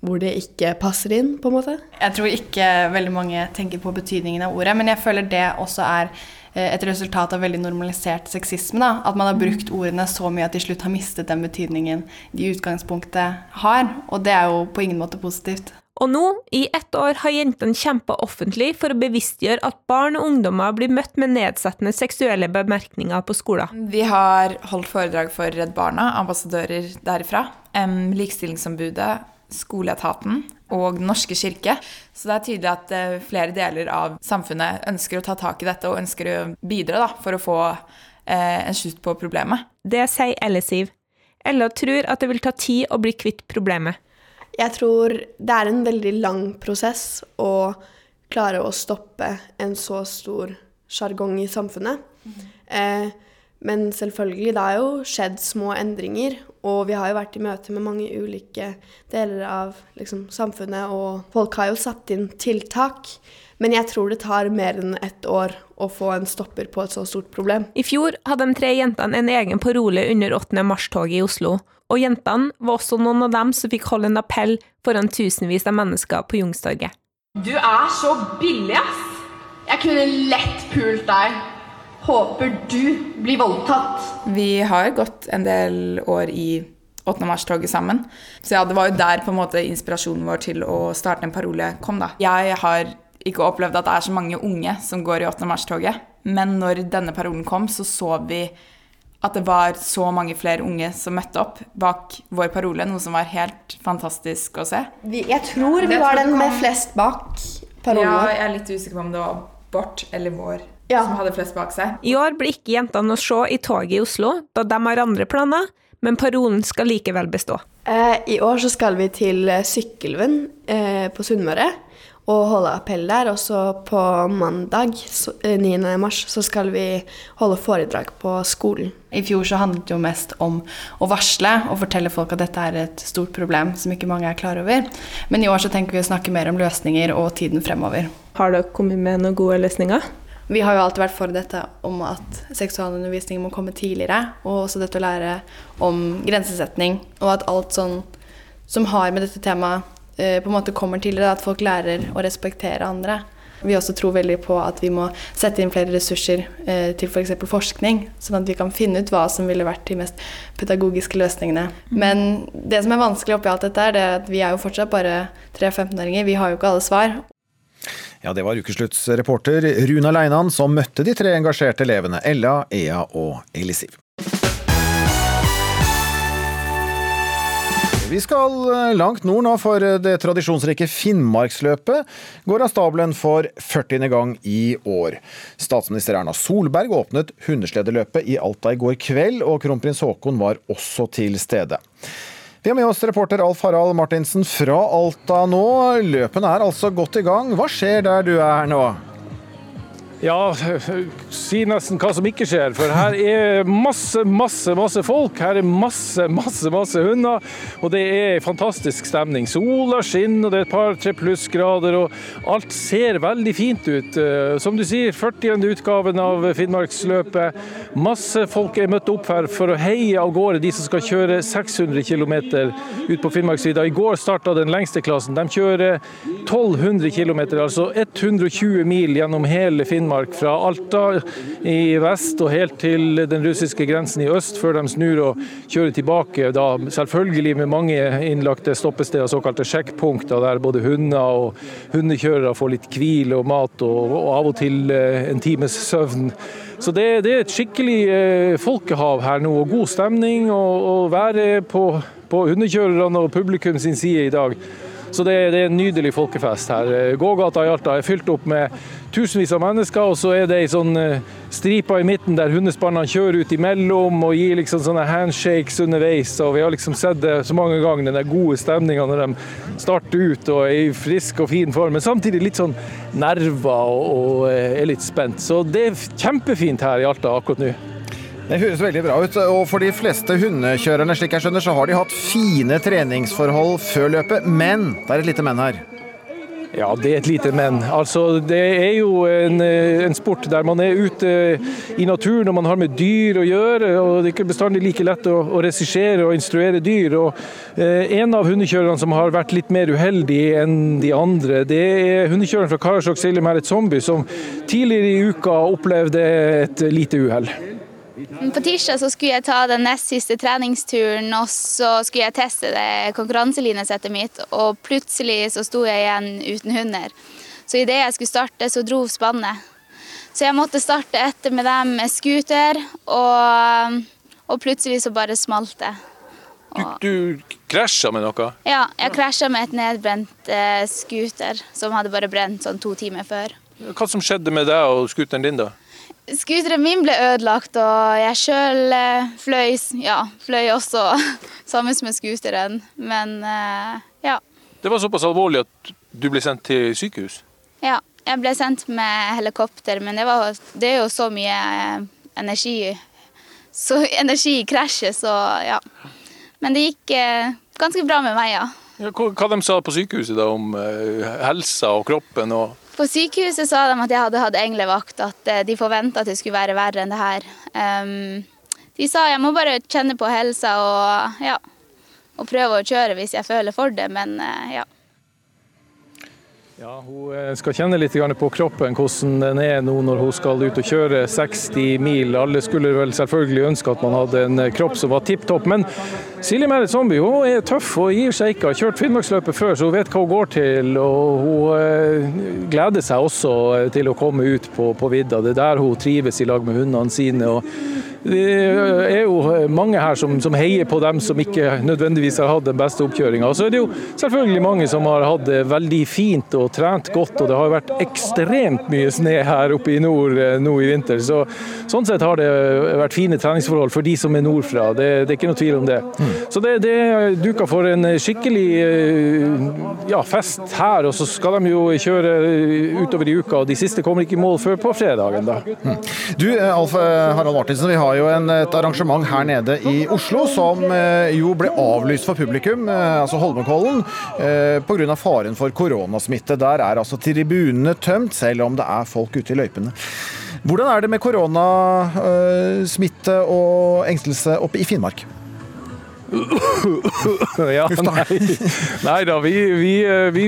Speaker 29: hvor det ikke passer inn, på en måte.
Speaker 43: Jeg tror ikke veldig mange tenker på betydningen av ordet, men jeg føler det også er et resultat av veldig normalisert sexisme. Da. At man har brukt ordene så mye at de slutt har mistet den betydningen de i utgangspunktet har. Og det er jo på ingen måte positivt.
Speaker 41: Og nå, i ett år, har jentene kjempa offentlig for å bevisstgjøre at barn og ungdommer blir møtt med nedsettende seksuelle bemerkninger på skolen.
Speaker 44: Vi har holdt foredrag for Redd Barna, ambassadører derifra. Likestillingsombudet skoleetaten og Den norske kirke. Så det er tydelig at eh, flere deler av samfunnet ønsker å ta tak i dette og ønsker å bidra da, for å få eh, en slutt på problemet.
Speaker 41: Det sier Elle Siv. Ella tror at det vil ta tid å bli kvitt problemet.
Speaker 29: Jeg tror det er en veldig lang prosess å klare å stoppe en så stor sjargong i samfunnet. Mm. Eh, men selvfølgelig, det har jo skjedd små endringer. Og vi har jo vært i møte med mange ulike deler av liksom, samfunnet, og folk har jo satt inn tiltak. Men jeg tror det tar mer enn ett år å få en stopper på et så stort problem.
Speaker 41: I fjor hadde de tre jentene en egen parole under 8. mars-toget i Oslo. Og jentene var også noen av dem som fikk holde en appell foran tusenvis av mennesker på Youngstorget.
Speaker 45: Du er så billig, ass! Jeg kunne lett pult deg. Håper du blir voldtatt.
Speaker 44: Vi har gått en del år i 8. mars-toget sammen. Så ja, det var jo der på en måte inspirasjonen vår til å starte en parole kom, da. Jeg har ikke opplevd at det er så mange unge som går i 8. mars-toget. Men når denne parolen kom, så så vi at det var så mange flere unge som møtte opp bak vår parole, noe som var helt fantastisk å se.
Speaker 29: Vi, jeg tror vi var den med flest bak parolen.
Speaker 44: Ja, jeg er litt usikker på om det var vårt eller vår ja. som hadde flest bak seg.
Speaker 41: I år blir ikke jentene å se i toget i Oslo, da de har andre planer, men parolen skal likevel bestå.
Speaker 29: Eh, I år så skal vi til eh, Sykkylven eh, på Sunnmøre og holde appell der. Og så på mandag, 9. Eh, mars, så skal vi holde foredrag på skolen.
Speaker 43: I fjor så handlet det jo mest om å varsle og fortelle folk at dette er et stort problem som ikke mange er klar over. Men i år så tenker vi å snakke mer om løsninger og tiden fremover.
Speaker 41: Har dere kommet med noen gode løsninger?
Speaker 43: Vi har jo alltid vært for dette om at seksualundervisning må komme tidligere. Og også dette å lære om grensesetning. Og at alt sånn som har med dette temaet eh, på en måte kommer tidligere. At folk lærer å respektere andre. Vi også tror veldig på at vi må sette inn flere ressurser eh, til f.eks. For forskning, sånn at vi kan finne ut hva som ville vært de mest pedagogiske løsningene. Mm. Men det som er vanskelig oppi alt dette, er det at vi er jo fortsatt bare 3-15-åringer. Vi har jo ikke alle svar.
Speaker 2: Ja, Det var ukeslutts reporter Runa Leinan som møtte de tre engasjerte elevene Ella, Ea og Elisiv. Vi skal eh, langt nord nå, for det tradisjonsrike Finnmarksløpet går av stabelen for 40. gang i år. Statsminister Erna Solberg åpnet Hundesledeløpet i Alta i går kveld, og kronprins Haakon var også til stede. Vi har med oss reporter Alf Harald Martinsen fra Alta nå. Løpene er altså godt i gang. Hva skjer der du er nå?
Speaker 46: Ja, si nesten hva som ikke skjer. For her er masse, masse, masse folk. Her er masse, masse, masse hunder. Og det er fantastisk stemning. Sola skinner, og det er et par-tre plussgrader, og alt ser veldig fint ut. Eh, som du sier, 40. utgaven av Finnmarksløpet. Masse folk er møtt opp her for å heie av gårde de som skal kjøre 600 km ut på Finnmarksvidda. I går starta den lengste klassen. De kjører 1200 km, altså 120 mil gjennom hele Finnmark. Finnmark, fra Alta i vest og helt til den russiske grensen i øst, før de snur og kjører tilbake. Da selvfølgelig med mange innlagte stoppesteder, såkalte sjekkpunkter, der både hunder og hundekjørere får litt hvil og mat, og, og av og til eh, en times søvn. Så det, det, er et skikkelig eh, folkehav her nå, og god stemning. og være på, på hundekjørerne og publikum sin side i dag. Så det, det, er en nydelig folkefest her. Gågata i Alta er fylt opp med tusenvis av mennesker, og så er det ei sånn eh, stripe i midten der hundespannene kjører ut imellom og gir liksom sånne handshakes underveis. og Vi har liksom sett det så mange ganger, den der gode stemninga når de starter ut og er i frisk og fin form, men samtidig litt sånn nerver og, og eh, er litt spent. Så det er kjempefint her i Alta akkurat nå.
Speaker 2: Det høres veldig bra ut. Og for de fleste hundekjørerne, slik jeg skjønner, så har de hatt fine treningsforhold før løpet. Men det er et lite men her.
Speaker 46: Ja, det er et lite men. Altså, det er jo en, eh, en, sport der man er ute i naturen og man har med dyr å gjøre. og Det er ikke bestandig like lett å, å regissere og instruere dyr. og eh, En av hundekjørerne som har vært litt mer uheldig enn de andre, det er hundekjøreren fra Karasjok Silje Meret Zombie, som tidligere i uka opplevde et lite uhell.
Speaker 47: På tirsdag så skulle jeg ta den nest siste treningsturen, og så skulle jeg teste det konkurranselinesettet mitt, og plutselig så sto jeg igjen uten hunder. Så idet jeg skulle starte, så dro spannet. Så jeg måtte starte etter med dem med scooter, og, og plutselig så bare smalt det.
Speaker 46: Du, du krasja med noe?
Speaker 47: Ja, jeg krasja med et nedbrent eh, scooter som hadde bare brent sånn to timer før.
Speaker 46: Hva som skjedde med deg og scooteren din, da?
Speaker 47: Scooteren min ble ødelagt, og jeg sjøl eh, fløy, ja, fløy også sammen med scooteren. Men eh, ja.
Speaker 46: Det var såpass alvorlig at du ble sendt til sykehus?
Speaker 47: Ja, jeg ble sendt med helikopter, men det, var, det er jo så mye eh, energi så energi i krasjet, så ja. Men det gikk ganske bra med meg, ja.
Speaker 46: ja hva, hva de sa på sykehuset da om helsa og kroppen? og
Speaker 47: på sykehuset sa de at jeg hadde hatt englevakt, at eh, de forventa at det skulle være verre enn det her. Um, de sa jeg må bare kjenne på helsa og, ja, og prøve å kjøre hvis jeg føler for det, men uh, ja.
Speaker 46: Ja, Hun eh, skal kjenne litt på kroppen hvordan den er nå når hun skal ut og kjøre 60 mil. Alle skulle vel selvfølgelig ønske at man hadde en kropp som var tipp topp. Men Silje Mæret Zombie hun er tøff og gir seg ikke. Har kjørt Finnmarksløpet før, så hun vet hva hun går til. Og hun eh, gleder seg også til å komme ut på, på vidda. Det er der hun trives i lag med hundene sine. og det er jo mange her som, som, heier på dem som ikke nødvendigvis har hatt den beste oppkjøringa. Så er det jo selvfølgelig mange som har hatt det veldig fint og trent godt. Og det har vært ekstremt mye snø her oppe i nord eh, nå i vinter. Så, sånn sett har det vært fine treningsforhold for de som er nordfra. Det, det er ikke noe tvil om det. Mm. Så det, det er duka for en skikkelig eh, ja, fest her. Og så skal de jo kjøre utover i uka, og de siste kommer ikke i mål før på fredagen. da. Mm.
Speaker 2: Du, eh, Alf Harald Martinsen, vi har jo en, et arrangement her nede i Oslo som jo ble avlyst for publikum, altså Holmenkollen, pga. faren for koronasmitte. Der er altså tribunene tømt, selv om det er folk ute i løypene. Hvordan er det med koronasmitte og engstelse oppe i Finnmark?
Speaker 46: ja, nei, nei da, vi, vi, vi,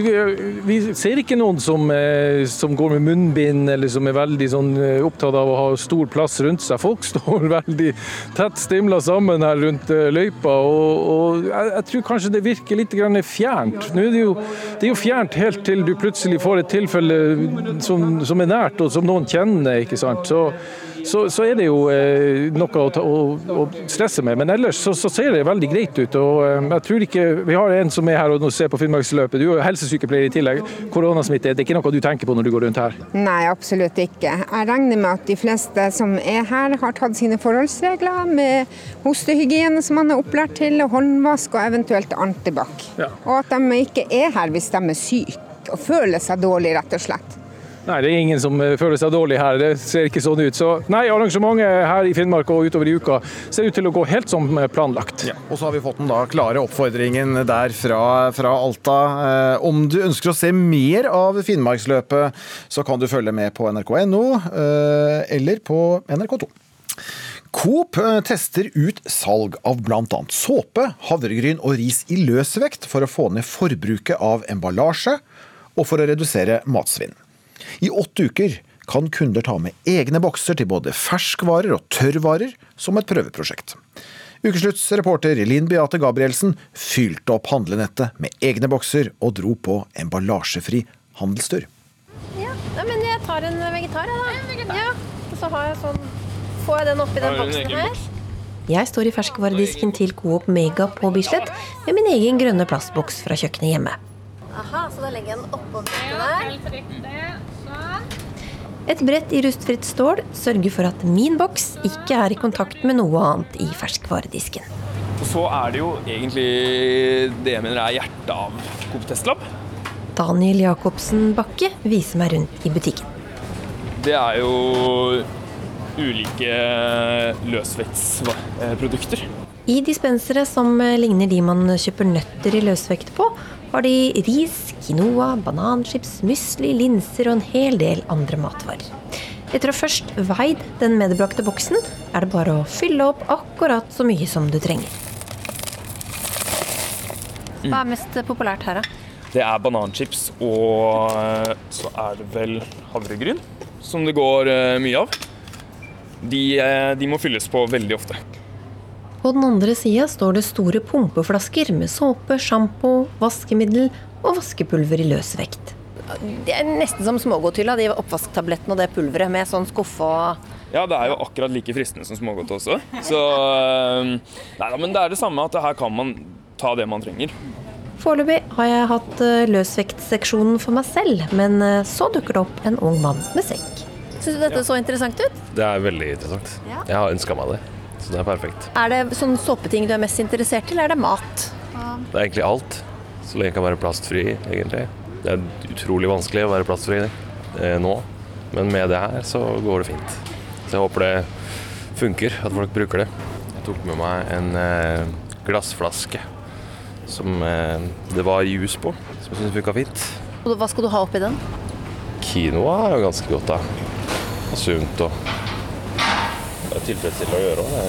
Speaker 46: vi, ser ikke noen som, eh, som, går med munnbind eller som er veldig sånn, eh, opptatt av å ha stor plass rundt seg. Folk står veldig tett stimla sammen her rundt eh, løypa, og, og jeg, jeg, tror kanskje det virker litt fjernt. Nå er det, jo, det er jo fjernt helt til du plutselig får et tilfelle som, som er nært, og som noen kjenner. ikke sant? Så så, så er det jo eh, noe å, ta, å, å, stresse med. Men ellers så, så, ser det veldig greit ut. og eh, jeg tror ikke, Vi har en som er her og ser på Finnmarksløpet. Du er helsesykepleier i tillegg. Koronasmitte, det er ikke noe du tenker på når du går rundt her?
Speaker 48: Nei, absolutt ikke. Jeg regner med at de fleste som er her, har tatt sine forholdsregler med hostehygiene som man er opplært til, håndvask og eventuelt antibac. Ja. Og at de ikke er her hvis de er syke og føler seg dårlig, rett og slett.
Speaker 46: Nei, det er ingen som eh, føler seg dårlig her. Det ser ikke sånn ut. Så nei, arrangementet her i Finnmark og utover i uka ser ut til å gå helt som eh, planlagt.
Speaker 2: Ja, og så har vi fått den da klare oppfordringen der fra, fra Alta. Eh, om du ønsker å se mer av Finnmarksløpet, så kan du følge med på nrk.no eh, eller på NRK2. Coop eh, tester ut salg av bl.a. såpe, havregryn og ris i løsvekt for å få ned forbruket av emballasje og for å redusere matsvinn. I åtte uker kan kunder ta med egne bokser til både ferskvarer og tørrvarer som et prøveprosjekt. Ukeslutts reporter Linn Beate Gabrielsen fylte opp handlenettet med egne bokser og dro på emballasjefri handelstur.
Speaker 49: Ja, men jeg tar en vegetar, jeg, da. Ja, og så har jeg sånn Får jeg den oppi den boksen her?
Speaker 50: Jeg står i ferskvaredisken til Coop Mega på Bislett med min egen grønne plastboks fra kjøkkenet hjemme.
Speaker 49: Aha, så da legger jeg den oppå brettet der.
Speaker 50: Et brett i rustfritt stål sørger for at min boks ikke er i kontakt med noe annet i ferskvaredisken.
Speaker 51: Og så er det jo egentlig det jeg mener er hjertet av Coop Testlab.
Speaker 50: Daniel Jacobsen Bakke viser meg rundt i butikken.
Speaker 51: Det er jo ulike løsvektsprodukter.
Speaker 50: I dispensere som ligner de man kjøper nøtter i løsvekt på, har de ris, quinoa, bananchips, musli, linser og en hel del andre matvarer. Etter å først veid den medbrakte boksen, er det bare å fylle opp akkurat så mye som du trenger. Hva er mest populært her, da?
Speaker 51: Det er bananchips, og eh, så er det vel havregryn som det går eh, mye av. De, eh, de må fylles på veldig ofte.
Speaker 50: På den andre sida står det store pumpeflasker med såpe, sjampo, vaskemiddel og vaskepulver i løs vekt.
Speaker 52: Det er nesten som smågodthylla, de oppvasktablettene og det pulveret med sånn skuffe og
Speaker 51: Ja, det er jo akkurat like fristende som smågodt også. Så Nei da, men det er det samme at her kan man ta det man trenger.
Speaker 50: Foreløpig har jeg hatt løsvektseksjonen for meg selv, men så dukker det opp en ung mann med sekk.
Speaker 52: Syns du dette så interessant ut?
Speaker 53: Det er veldig interessant.
Speaker 52: Ja.
Speaker 53: Jeg har ønska meg det, så det er perfekt.
Speaker 52: Er det sånne såpeting du er mest interessert i, eller er det mat?
Speaker 53: Det er egentlig alt, så lenge jeg kan være plastfri, egentlig. Det er utrolig vanskelig å være plastfri eh, nå, men med det her så går det fint. Så jeg håper det funker, at folk bruker det. Jeg tok med meg en eh, glassflaske som eh, det var juice på, som jeg syns funka fint.
Speaker 52: Hva skal du ha oppi den?
Speaker 53: Quinoa er jo ganske godt, da. Og sunt og Det er tilfredsstillende å gjøre Det.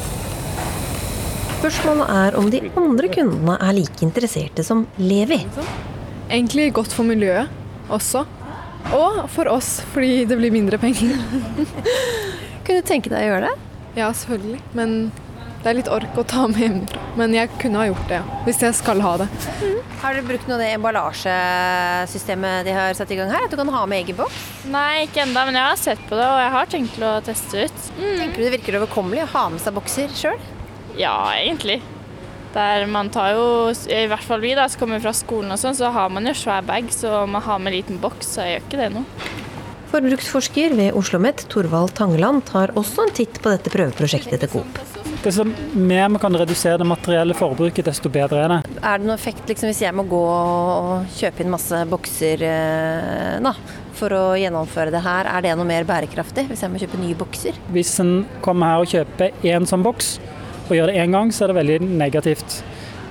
Speaker 50: Spørsmålet er om de andre kundene er like interesserte som Levi.
Speaker 54: Egentlig godt for miljøet også. Og for oss, fordi det blir mindre penger.
Speaker 52: kunne du tenke deg å gjøre det?
Speaker 54: Ja, selvfølgelig. Men det er litt ork å ta med hjemmefra. Men jeg kunne ha gjort det, ja. Hvis jeg skal ha det.
Speaker 52: Mm. Har dere brukt noe av det emballasjesystemet de har satt i gang her? At du kan ha med egen boks?
Speaker 55: Nei, ikke ennå, men jeg har sett på det, og jeg har tenkt å teste ut.
Speaker 52: Mm. Tenker du det virker overkommelig å ha med seg bokser sjøl?
Speaker 55: Ja, egentlig. Der man tar jo, i hvert fall vi da, som kommer fra skolen og sånn, så har man jo svær bag, så man har med liten boks, så jeg gjør ikke det noe.
Speaker 50: Forbruksforsker ved Oslo OsloMet, Torvald Tangeland, tar også en titt på dette prøveprosjektet til Coop.
Speaker 39: Desto mer vi kan redusere det materielle forbruket, desto bedre er det.
Speaker 52: Er det noen effekt liksom, hvis jeg må gå og kjøpe inn masse bokser eh, da, for å gjennomføre det her? Er det noe mer bærekraftig hvis jeg må kjøpe nye bokser?
Speaker 39: Hvis en kommer her og kjøper én sånn boks, og gjør det én gang, så er det veldig negativt.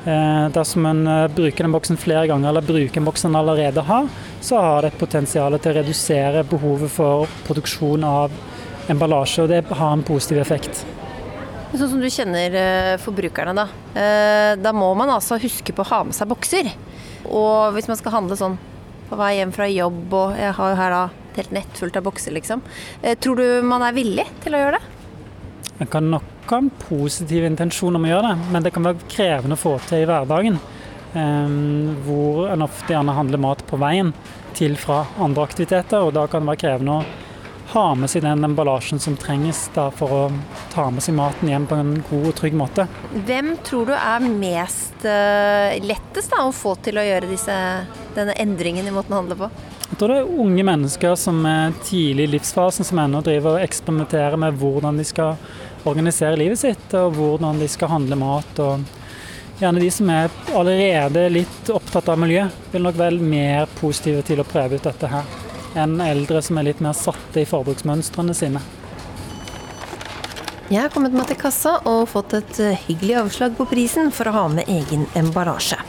Speaker 39: Eh, dersom en eh, bruker den boksen flere ganger, eller bruker en boks en allerede har, så har det et potensial til å redusere behovet for produksjon av emballasje, og det har en positiv effekt.
Speaker 52: Sånn som du kjenner eh, forbrukerne, da. Da må man altså huske på å ha med seg bokser. Og hvis man skal handle sånn på vei hjem fra jobb, og jeg har jo her da et helt nett fullt av bokser, liksom. Tror du man er villig til å gjøre det?
Speaker 39: Man kan nok ha en positiv intensjon om å gjøre det, men det kan være krevende å få til i hverdagen. Um, hvor en ofte gjerne handler mat på veien til fra andre aktiviteter, og da kan det være krevende å ha med seg den emballasjen som trenges for å ta med seg maten hjem på en god og trygg måte.
Speaker 52: Hvem tror du er mest uh, lettest da, å få til å gjøre disse, denne endringen i måten å handle på?
Speaker 39: Jeg tror det er unge mennesker som er tidlig i livsfasen som ennå driver og eksperimenterer med hvordan de skal organisere livet sitt, og hvordan de skal handle mat. og Gjerne de som er allerede litt opptatt av miljø, vil nok være mer positive til å prøve ut dette her, enn eldre som er litt mer satte i forbruksmønstrene sine.
Speaker 50: Jeg har kommet meg til kassa og fått et hyggelig avslag på prisen for å ha med egen emballasje.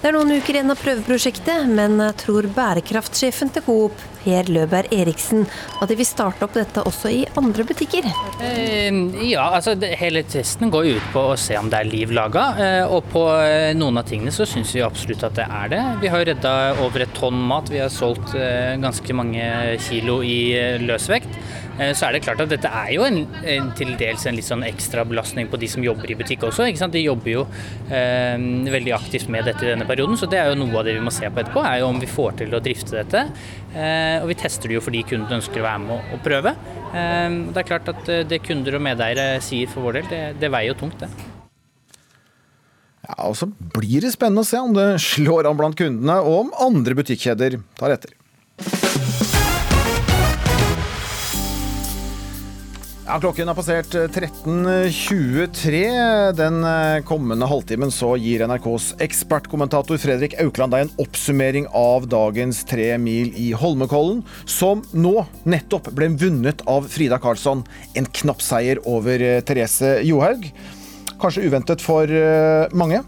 Speaker 50: Det er noen uker igjen av prøveprosjektet, men tror bærekraftsjefen til Coop, Per Løberg Eriksen, at de vil starte opp dette også i andre butikker?
Speaker 56: Eh, ja, altså hele testen går ut på å se om det er liv laga. Eh, og på eh, noen av tingene så syns vi absolutt at det er det. Vi har redda over et tonn mat. Vi har solgt ganske mange kilo i løsvekt. Så er det klart at dette er jo en, en til dels en litt sånn ekstra belastning på de som jobber i butikk også. De jobber jo eh, veldig aktivt med dette i denne perioden. Så det er jo noe av det vi må se på etterpå, er jo om vi får til å drifte dette. Eh, og vi tester det jo fordi kunden ønsker å være med og prøve. Eh, det er klart at eh, det kunder og medeiere sier for vår del, det, det veier jo tungt, det.
Speaker 2: Ja, og Så blir det spennende å se om det slår an blant kundene, og om andre butikkjeder tar etter. Ja, Klokken har passert 13.23. Den eh, kommende halvtimen så gir NRKs ekspertkommentator Fredrik Aukland deg en oppsummering av dagens tre mil i Holmenkollen, som nå nettopp ble vunnet av Frida Karlsson. En knapp seier over eh, Therese Johaug. Kanskje uventet for eh, mange.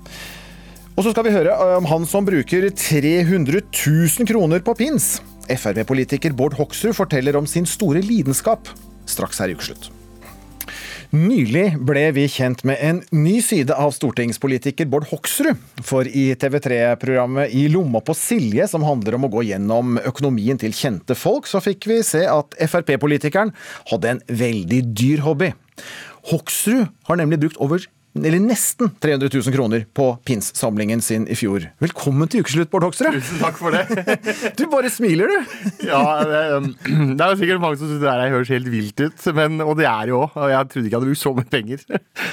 Speaker 2: Og så skal vi høre om han som bruker 300 000 kroner på pins. Frp-politiker Bård Hoksrud forteller om sin store lidenskap straks her i Ukeslutt. Nylig ble vi kjent med en ny side av stortingspolitiker Bård Hoksrud. For i TV3-programmet I lomma på Silje, som handler om å gå gjennom økonomien til kjente folk, så fikk vi se at Frp-politikeren hadde en veldig dyr hobby. Hoksrud har nemlig brukt over eller nesten 300 000 kroner på pinssamlingen sin i fjor. Velkommen til ukeslutt, Bård Hoksrud.
Speaker 57: Tusen takk for det.
Speaker 2: du bare smiler, du.
Speaker 57: ja, det, um, det, er sikkert mange som syns det der høres helt vilt ut, men, og det er jo òg. Og jeg trodde ikke jeg hadde brukt så mye penger.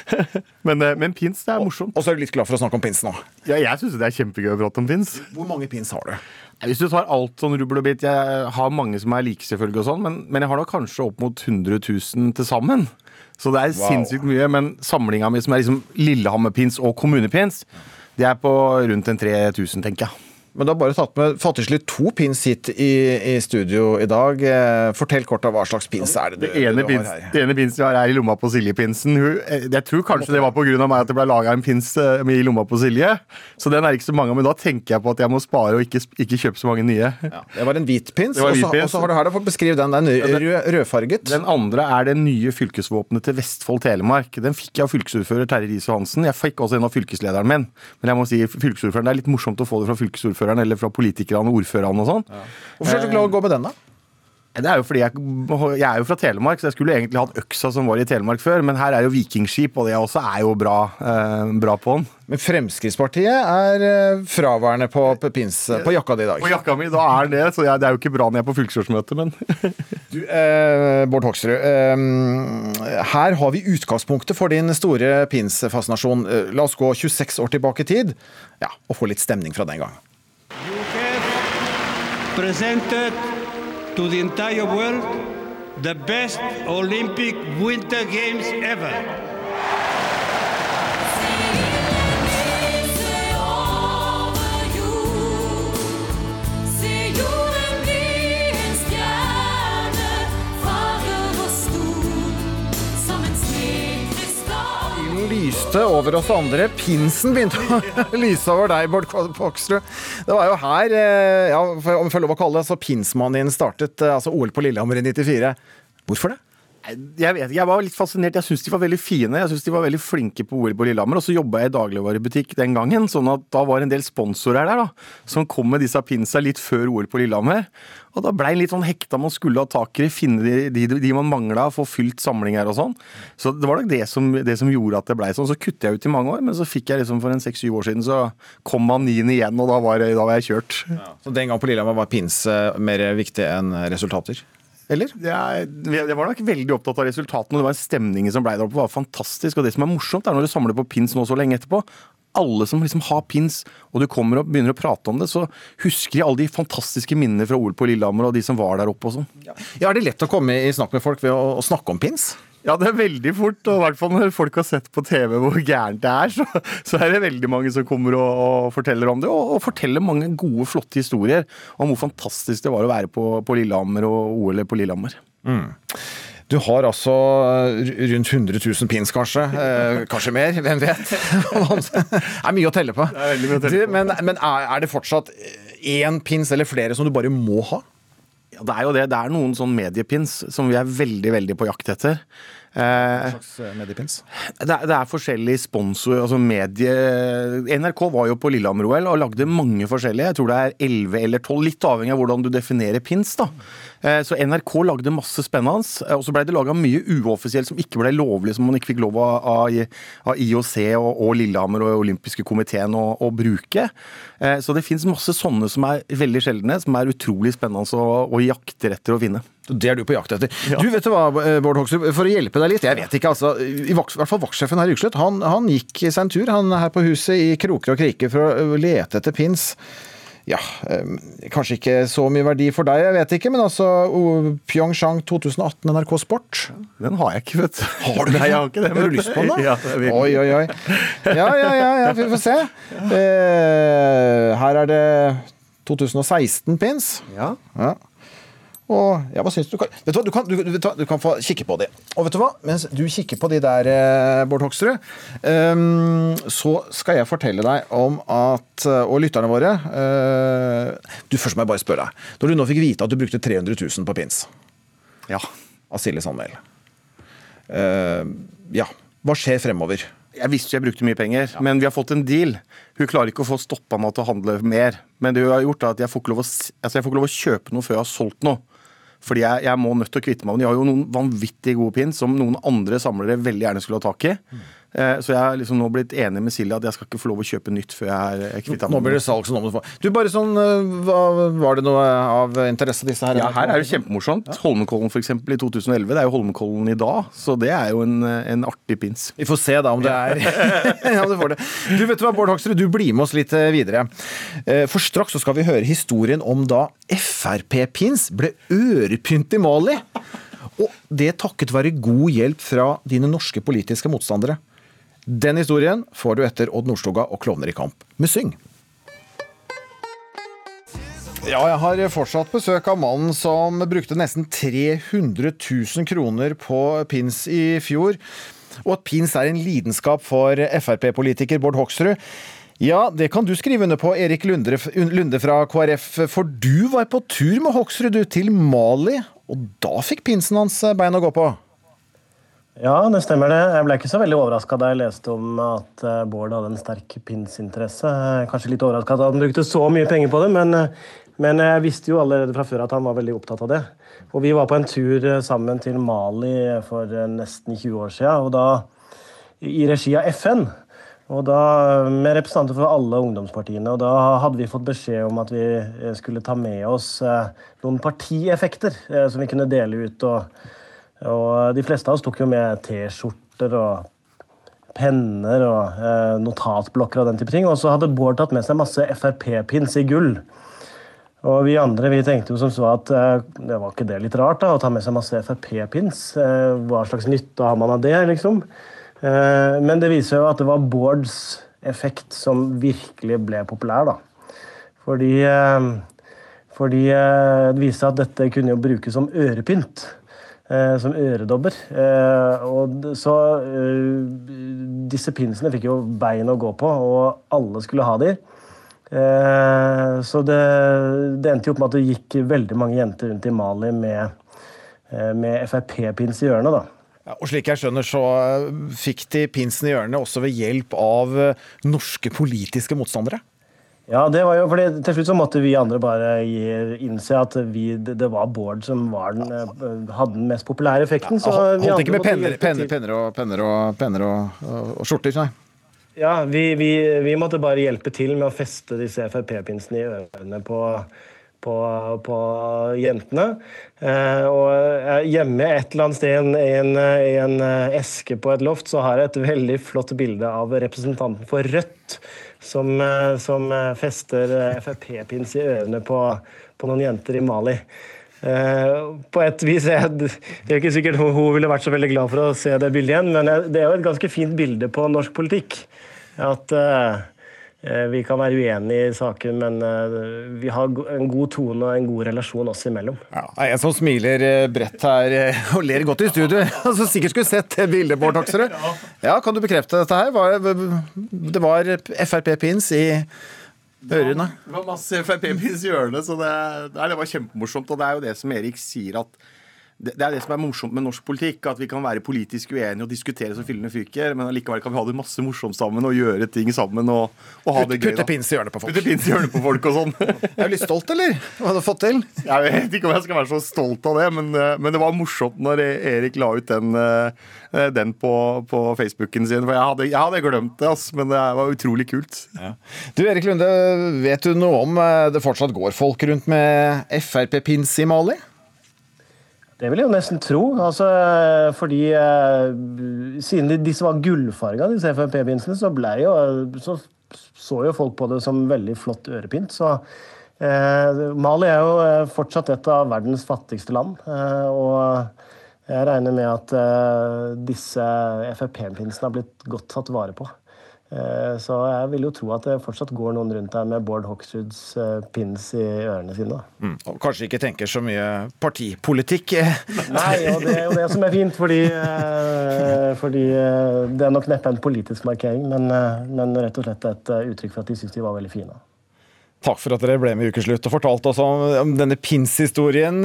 Speaker 57: men, eh, men, pins, det er morsomt.
Speaker 2: Og så er du litt glad for å snakke om pins nå?
Speaker 57: Ja, jeg syns det er kjempegøy å prate om pins.
Speaker 2: Hvor mange pins har du?
Speaker 57: Hvis du tar alt sånn rubbel og bit Jeg har mange som er like, selvfølgelig, og sånn, men, men jeg har nok kanskje opp mot 100 000 til sammen. Så det er wow. sinnssykt mye. Men samlinga mi som er liksom Lillehammerpins og kommunepins, det er på rundt en 3000, tenker jeg.
Speaker 2: Men du har bare tatt med fattigslig to pins hit i, i, studio i dag. Eh, fortell kort av hva slags pins er det du,
Speaker 57: det ene
Speaker 2: du
Speaker 57: pins, har her? Det ene pinsen jeg har er i lomma på Silje-pinsen. Eh, jeg tror kanskje det var pga. meg at det ble laga en pins eh, i lomma på Silje. Så den er ikke så mange men da tenker jeg på at jeg må spare og ikke, ikke kjøpe så mange nye.
Speaker 2: Ja, det var en hvit pins, og så har du her, da, beskriv den. Den er rød, rødfarget.
Speaker 57: Den andre er det nye fylkesvåpenet til Vestfold Telemark. Den fikk jeg av fylkesordfører Terje Riis-Johansen. Jeg fikk også en av fylkeslederen min. Men jeg må si fylkesordføreren, det er litt morsomt å få det fra fylkesordføreren eller fra politikerne og ordførerne og sånn. Ja.
Speaker 2: Hvorfor er du glad å gå med den, da?
Speaker 57: Det er jo fordi jeg, jeg, er jo fra Telemark, så jeg skulle egentlig hatt øksa som var i Telemark før. Men her er jo vikingskip, og det også er jo bra, eh, bra på den.
Speaker 2: Men Fremskrittspartiet er eh, fraværende på, pins, på jakka di i dag.
Speaker 57: På jakka mi, da er det så jeg, det er jo ikke bra når jeg er på fylkesårsmøte, men
Speaker 2: du, eh, Bård Hoksrud, eh, her har vi utgangspunktet for din store pinsfascinasjon. Eh, la oss gå 26 år tilbake i tid, ja, og få litt stemning fra den gang
Speaker 58: presented to the entire world the best Olympic Winter Games ever.
Speaker 2: Lyste over oss andre. Pinsen begynte å lyse over deg, Bård Hoksrud. Det var jo her, eh, ja, om jeg får lov å kalle det, så pinsmanien startet, eh, altså OL på Lillehammer i 94. Hvorfor det?
Speaker 57: Jeg vet jeg var litt fascinert. Jeg syns de var veldig fine. Jeg syns de var veldig flinke på OL på Lillehammer. Og så jobba jeg i dagligvarebutikk den gangen, sånn at da var en del sponsorer der da, som kom med disse pinsa litt før OL på Lillehammer. Og da blei en litt sånn hekta. Man skulle ha tak i finne de, de, de man mangla, få fylt samlinger og sånn. Så det var nok det som, det som gjorde at det blei sånn. Så kutta jeg ut i mange år, men så fikk jeg liksom for en seks-syv år siden, så kom manien igjen, og da var, da var jeg kjørt. Ja.
Speaker 2: Så den gang på Lillehammer var pins eh, mer viktig enn resultater? Eller?
Speaker 57: Jeg, var nok veldig opptatt av resultatene. Det var Stemningen som ble der oppe, var fantastisk. Og det som er morsomt, er når du samler på pins nå så lenge etterpå. Alle som liksom har pins, og du kommer og begynner å prate om det, så husker de alle de fantastiske minnene fra OL på Lillehammer og de som var der oppe og sånn.
Speaker 2: Ja. ja, Er det lett å komme i snakk med folk ved å, å snakke om pins?
Speaker 57: Ja, det er veldig fort. Og i hvert fall når folk har sett på TV hvor gærent det er, så, så er det veldig mange som kommer og, og forteller om det. Og, og, forteller mange gode, flotte historier om hvor fantastisk det var å være på, på Lillehammer og OL på Lillehammer. Mm.
Speaker 2: Du har altså rundt 100 000 pins, kanskje. Eh, kanskje mer, hvem vet? det er mye å telle på.
Speaker 57: Det mye å telle
Speaker 2: på. Men, men er, er det fortsatt én pins eller flere som du bare må ha?
Speaker 57: Ja, det er jo det. Det er noen sånn mediepins som vi er veldig, veldig på jakt etter.
Speaker 2: Hva eh, slags eh, mediepins?
Speaker 57: Det er, det er forskjellige sponsorer. Altså medie... NRK var jo på Lillehammer-OL og lagde mange forskjellige. Jeg tror det er 11 eller 12, litt avhengig av hvordan du definerer pins. da. Eh, så NRK lagde masse spennende, og så ble det laga mye uoffisielt som ikke ble lovlig, som man ikke fikk lov av, av IOC og, og, Lillehammer og olympiske komiteen å, å bruke. Så det fins masse sånne som er veldig sjeldne, som er utrolig spennende å, å jakte etter å vinne.
Speaker 2: Det er du på jakt etter. Ja. Du, vet du hva, Bård Hoksrud, for å hjelpe deg litt, jeg vet ikke, altså. I hvert fall vaktsjefen her i Ukslett, han, han, gikk seg en tur han her på huset i kroker og kriker for å lete etter pins ja, kanskje ikke så mye verdi for deg, jeg vet ikke, men altså Pyeongchang 2018 NRK Sport.
Speaker 57: Den har jeg ikke, vet du.
Speaker 2: Har du
Speaker 57: Nei, jeg har ikke det.
Speaker 2: Har du lyst på den, da?
Speaker 57: Ja.
Speaker 2: Oi, oi, oi. Ja, ja, ja, ja vi får se. Eh, her er det 2016-pins.
Speaker 57: Ja. Ja.
Speaker 2: Og ja, hva syns du? Vet du hva, du kan, du, du, du kan få kikke på de. Og vet du hva, mens du kikker på de der, eh, Bård Hoksrud, um, så skal jeg fortelle deg om at eh, Og lytterne våre uh, Du, først må jeg bare spørre deg. Når du nå fikk vite at du brukte 300 000 på pins
Speaker 57: Ja.
Speaker 2: av Silje Sandmæl, uh, ja, hva skjer fremover?
Speaker 57: Jeg visste jeg brukte mye penger, men vi har fått en deal. Hun klarer ikke å få stoppa meg til å handle mer. Men det hun har gjort er at jeg får ikke lov å, altså jeg får ikke lov å kjøpe noe før jeg har solgt noe. Fordi jeg, jeg må nødt til å kvitte meg med De har jo noen vanvittig gode pins som noen andre samlere veldig gjerne skulle ha tak i. Eh, Så jeg har liksom nå blitt enig med Silje at jeg skal ikke få lov å kjøpe nytt før jeg er kvitt meg
Speaker 2: Nå blir det salg, så nå må du bare sånn eh, hva, Var det noe av interesse, disse her?
Speaker 57: Ja, her er det kjempemorsomt. Holmenkollen for eksempel i 2011. Det er jo Holmenkollen i dag, så det er jo en, en artig pins.
Speaker 2: Vi får se da om det er ja, du får det. Du vet du hva, Bård Hoksrud, du blir med oss litt eh, videre. Eh, For straks så skal vi høre historien om da Frp-pins ble ørepynt i Mali. Og det takket være god hjelp fra dine norske politiske motstandere. Den historien får du etter Odd Nordstoga og Klovner i kamp med Syng. Ja, jeg har fortsatt besøk av mannen som brukte nesten 300 000 kroner på pins i fjor. Og at pins er en lidenskap for Frp-politiker Bård Hoksrud. Ja, det kan du skrive under på, Erik Lunde, Lunde fra KrF. For du var på tur med Hoksrud du, til Mali, og da fikk pinsen hans bein å gå på.
Speaker 59: Ja, det stemmer det. Jeg ble ikke så veldig overraska da jeg leste om at eh, Bård hadde en sterk pinsinteresse. Kanskje litt overraska at han brukte så mye penger på det, men, eh, men jeg visste jo allerede fra før at han var veldig opptatt av det. Og vi var på en tur eh, sammen til Mali for nesten 20 år siden, i regi av FN. Og da med representanter for alle ungdomspartiene. Og da hadde vi fått beskjed om at vi skulle ta med oss noen partieffekter som vi kunne dele ut. og og de fleste av oss tok jo med T-skjorter og penner og eh, notatblokker og den type ting. Og så hadde Bård tatt med seg masse Frp-pins i gull. Og vi andre vi tenkte jo som så at eh, det var ikke det litt rart da, å ta med seg masse Frp-pins. Eh, hva slags nytte har man av det, liksom? Eh, men det viser jo at det var Bårds effekt som virkelig ble populær, da. Fordi, eh, fordi eh, det viste at dette kunne jo brukes som ørepynt. Eh, som øredobber. Eh, og så eh, Disse pinsene fikk jo bein å gå på, og alle skulle ha de. Så det, det endte jo opp med at det gikk veldig mange jenter rundt i Mali med, med Frp-pins i ørene. da.
Speaker 2: Ja, og slik jeg skjønner, så fikk de pinsen i ørene også ved hjelp av norske politiske motstandere.
Speaker 59: Ja, det var jo, fordi Til slutt så måtte vi andre bare innse at vi, det, var Bård som var den, eh, hadde den mest populære effekten. så vi
Speaker 2: Holdt ikke med penner, penner, penner, og, penner, og, penner og, og, og skjorter, nei.
Speaker 59: Ja, vi, vi, vi måtte bare hjelpe til med å feste disse Frp-pinsene i ørene på, på, på jentene. Eh, og eh, hjemme et eller annet sted i en, en, en eh, eske på et loft så har jeg et veldig flott bilde av representanten for Rødt som, eh, som fester Frp-pins i ørene på, på noen jenter i Mali. Eh, på et vis er det er ikke sikkert hun, hun ville vært så veldig glad for å se det bildet igjen, men det er jo et ganske fint bilde på norsk politikk. At eh, vi kan være uenige i saken, men eh, vi har en god tone og en god relasjon oss imellom.
Speaker 2: Det er en som smiler eh, bredt her eh, og ler godt i studio. Altså, sikkert skulle sett det bildet, Bård Hoksrud. Ja, kan du bekrefte dette her? Det var Frp-pins i ørene?
Speaker 57: Det var masse Frp-pins i ørene, så det, det var kjempemorsomt. Og det er jo det som Erik sier, at det, det er det som er morsomt med norsk politikk. At vi kan være politisk uenige og diskutere så fyllene fyker, men allikevel kan vi ha det masse morsomt sammen og gjøre ting sammen og, og ha det gøy.
Speaker 2: Putte pins i hjørnet på folk.
Speaker 57: Putte pins i hjørnet på folk og sånn.
Speaker 2: Er du litt stolt, eller? Hva har du fått til?
Speaker 57: Jeg vet ikke om jeg skal være så stolt av det, men, eh, men det var morsomt når Erik la ut den, eh, den på, på Facebooken sin. For jeg hadde, jeg hadde glemt det, ass, men det var utrolig kult.
Speaker 2: Du Erik Lunde, vet du noe om eh, det fortsatt går folk rundt med Frp-pins i Mali?
Speaker 59: Det vil jeg jo nesten tro. Altså, fordi eh, Siden de, disse var gullfarga, disse FNP-pinsene, så, jo, så så jo folk på det som veldig flott ørepynt. Så Eh, Mali er jo eh, fortsatt et av verdens fattigste land. Og jeg regner med at disse FNP-pinsene har blitt godt tatt vare på. Eh, så jeg vil jo tro at det fortsatt går noen rundt der med Bård Hoksruds eh, pins i ørene sine.
Speaker 2: Mm. Og kanskje ikke tenker så mye partipolitikk?
Speaker 59: Nei, og det er jo det som er fint, fordi, eh, fordi det er nok neppe en politisk markering, men, men rett og slett et uttrykk for at de syns de var veldig fine.
Speaker 2: Takk for at dere ble med i Ukeslutt og fortalte oss om, om denne pins-historien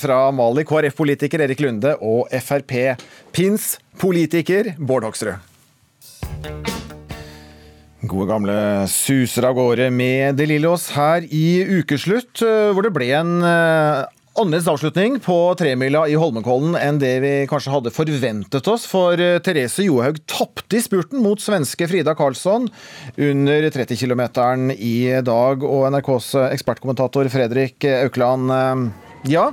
Speaker 2: fra Mali. KrF-politiker Erik Lunde og Frp-pins-politiker Bård Hoksrud. Gode gamle suser av gårde med De Lillos her i ukeslutt, eh, hvor det ble en eh, annerledes avslutning på tremila i Holmenkollen enn det vi kanskje hadde forventet oss. For eh, Therese Johaug tapte i spurten mot svenske Frida Karlsson under 30 km i dag. Og NRKs ekspertkommentator Fredrik Aukland, ja.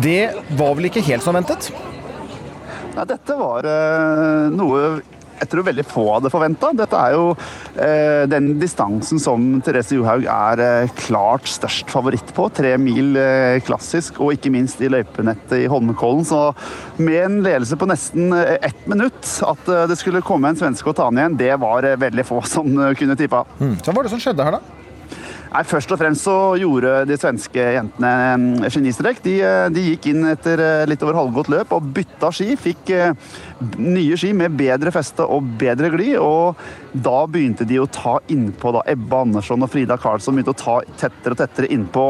Speaker 2: Det var vel ikke helt som ventet?
Speaker 60: Nei, dette var noe jeg tror veldig få hadde forventa. Dette er jo eh, den distansen som Therese Johaug er eh, klart størst favoritt på. Tre mil eh, klassisk, og ikke minst i løypenettet i Holmenkollen. Så med en ledelse på nesten eh, ett minutt, at eh, det skulle komme en svenske og ta den igjen, det var eh, veldig få som kunne tippa.
Speaker 2: Mm. Så hva var det som skjedde her, da?
Speaker 60: Nei, Først og fremst så gjorde de svenske jentene genistrek. De, de, gikk inn etter litt over halvgått løp og bytta ski. Fikk nye ski med bedre feste og bedre glid. Og da begynte de å ta innpå da Ebba Andersson og Frida Karlsson begynte å ta tettere og tettere innpå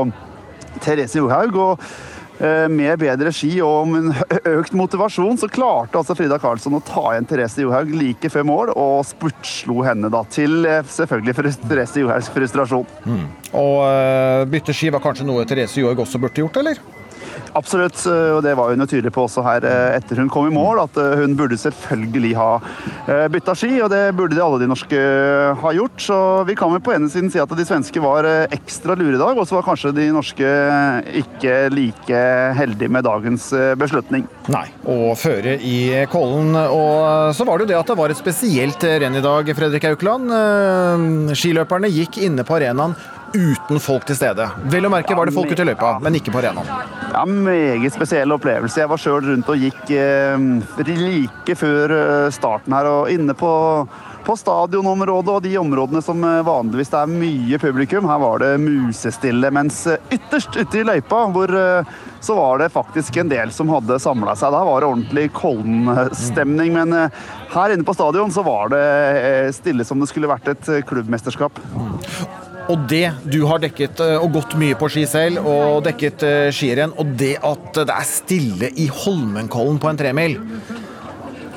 Speaker 60: Therese Johaug. og eh, med bedre ski og økt motivasjon så klarte altså Frida Karlsson å ta igjen Therese Johaug like før mål, og spurtslo henne da til eh, selvfølgelig Therese Johaugs frustrasjon.
Speaker 2: Mm. Og uh, bytte ski var kanskje noe Therese Johaug også burde gjort, eller?
Speaker 60: Absolutt, og det var hun jo tydelig på også her eh, etter hun kom i mål, at eh, hun burde selvfølgelig ha eh, bytta ski, og det burde de alle de norske ha gjort. Så vi kan vel på ene siden si at de svenske var ekstra lure i dag, og så var kanskje de norske ikke like heldige med dagens beslutning.
Speaker 2: Nei, og føre i Kollen. Og så var det jo det at det var et spesielt renn i dag, Fredrik Aukland. Skiløperne gikk inne på arenaen uten folk til stede. Vel å merke var det folk ute i løypa, men ikke på arenaen.
Speaker 60: Ja, Meget spesiell opplevelse. Jeg var sjøl rundt og gikk eh, like før eh, starten her, og inne på på stadionområdet og de områdene som eh, vanligvis det er mye publikum. Her var det musestille. Mens eh, ytterst ute i løypa, hvor så var det faktisk en del som hadde samla seg. Der var det ordentlig Kollen-stemning. Men her inne på stadion så var det stille som det skulle vært et klubbmesterskap.
Speaker 2: Og det du har dekket eh, og gått mye på ski selv, og dekket eh, skirenn, og det at det er stille i Holmenkollen på en tremil,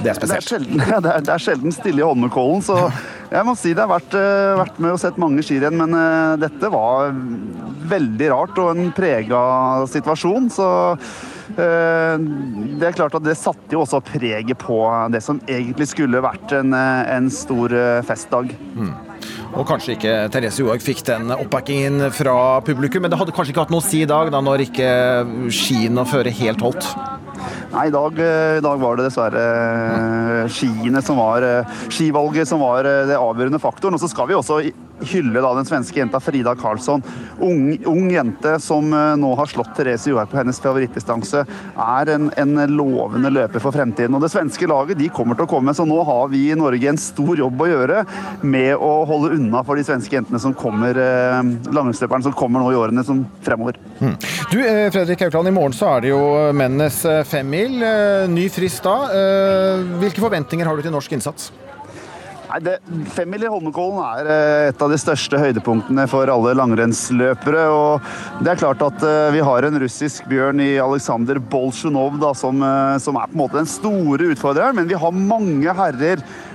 Speaker 2: det er spesielt.
Speaker 60: Det er sjelden, det er, det er sjelden stille i Holmenkollen, så jeg må si det har vært, eh, vært med og sett mange skirenn, men dette var veldig rart og en prega situasjon. så det er klart at det satte jo også preget på det som egentlig skulle vært en, en stor festdag. Mm.
Speaker 2: Og kanskje ikke Therese Johaug fikk den oppbackingen fra publikum, men det hadde kanskje ikke hatt noe å si i dag, da når ikke skiene og føret helt holdt?
Speaker 60: Nei, i dag, eh, i dag, var det dessverre eh, skiene som var eh, skivalget som var det avgjørende faktoren. Og så skal vi også hylle da den svenske jenta Frida Karlsson. Ung, ung jente som nå har slått Therese Johaug på hennes favorittdistanse. Er en, en, lovende løper for fremtiden. Og det svenske laget de kommer til å komme, så nå har vi i Norge en stor jobb å gjøre med å holde unna for de svenske jentene som kommer, langrennsløperne som kommer nå i årene som fremover.
Speaker 2: Mm. Du Fredrik Haukland, i morgen så er det jo mennenes femmil. Eh, ny frist da. Eh, hvilke forventninger har du til norsk innsats?
Speaker 60: Nei, det, Femmil i Holmenkollen er eh, et av de største høydepunktene for alle langrennsløpere. og Det er klart at vi har en russisk bjørn i Aleksandr Bolsjunov som, som, er på en måte den store utfordreren, men vi har mange herrer Eh,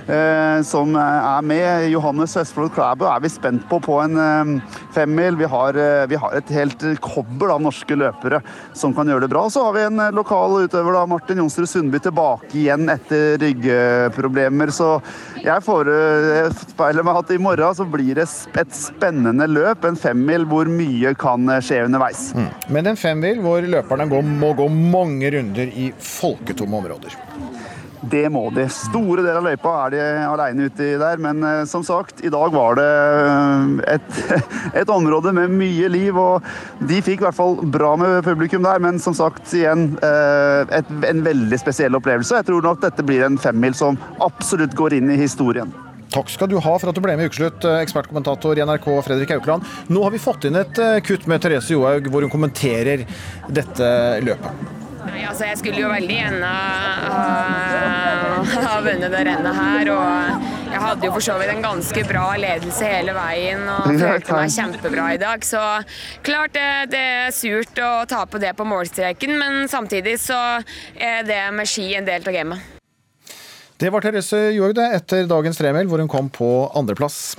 Speaker 60: som er med. Johannes Vestfold Klæbø er vi spent på på en eh, femmil. Vi har, eh, vi har et helt kobbel av norske løpere som kan gjøre det bra. Så har vi en lokal utøver, da, Martin Jonsrud Sundby, tilbake igjen etter ryggeproblemer. Så jeg forespeiler meg at i morgen så blir det et spennende løp. En femmil hvor mye kan skje underveis. Mm.
Speaker 2: Men en femmil hvor løperne må gå mange runder i folketomme områder.
Speaker 60: Det må de. Store deler av løypa er de aleine uti der, men eh, som sagt, i dag var det eh, et, et område med mye liv. og De fikk i hvert fall bra med publikum der, men som sagt, igjen eh, et, en veldig spesiell opplevelse. Jeg tror nok dette blir en femmil som absolutt går inn i historien.
Speaker 2: Takk skal du ha for at du ble med i Ukeslutt, ekspertkommentator i NRK Fredrik Aukland. Nå har vi fått inn et kutt med Therese Johaug hvor hun kommenterer dette løpet.
Speaker 6: Nei, altså Jeg skulle jo veldig gjerne ha, vunnet det rennet her. Og jeg hadde jo for så vidt en ganske bra ledelse hele veien og følte meg kjempebra i dag. Så klart det, det er surt å tape det på målstreken, men samtidig så er det med ski en del av gamet.
Speaker 2: Det var Therese Johaug det, etter dagens tremil, hvor hun kom på andreplass.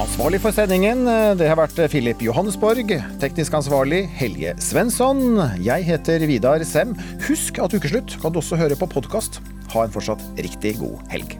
Speaker 2: Ansvarlig for sendingen, det har vært Filip Johannesborg. Teknisk ansvarlig Helje Svensson. Jeg heter Vidar Sem. Husk at Ukeslutt kan du også høre på podkast. Ha en fortsatt riktig god helg.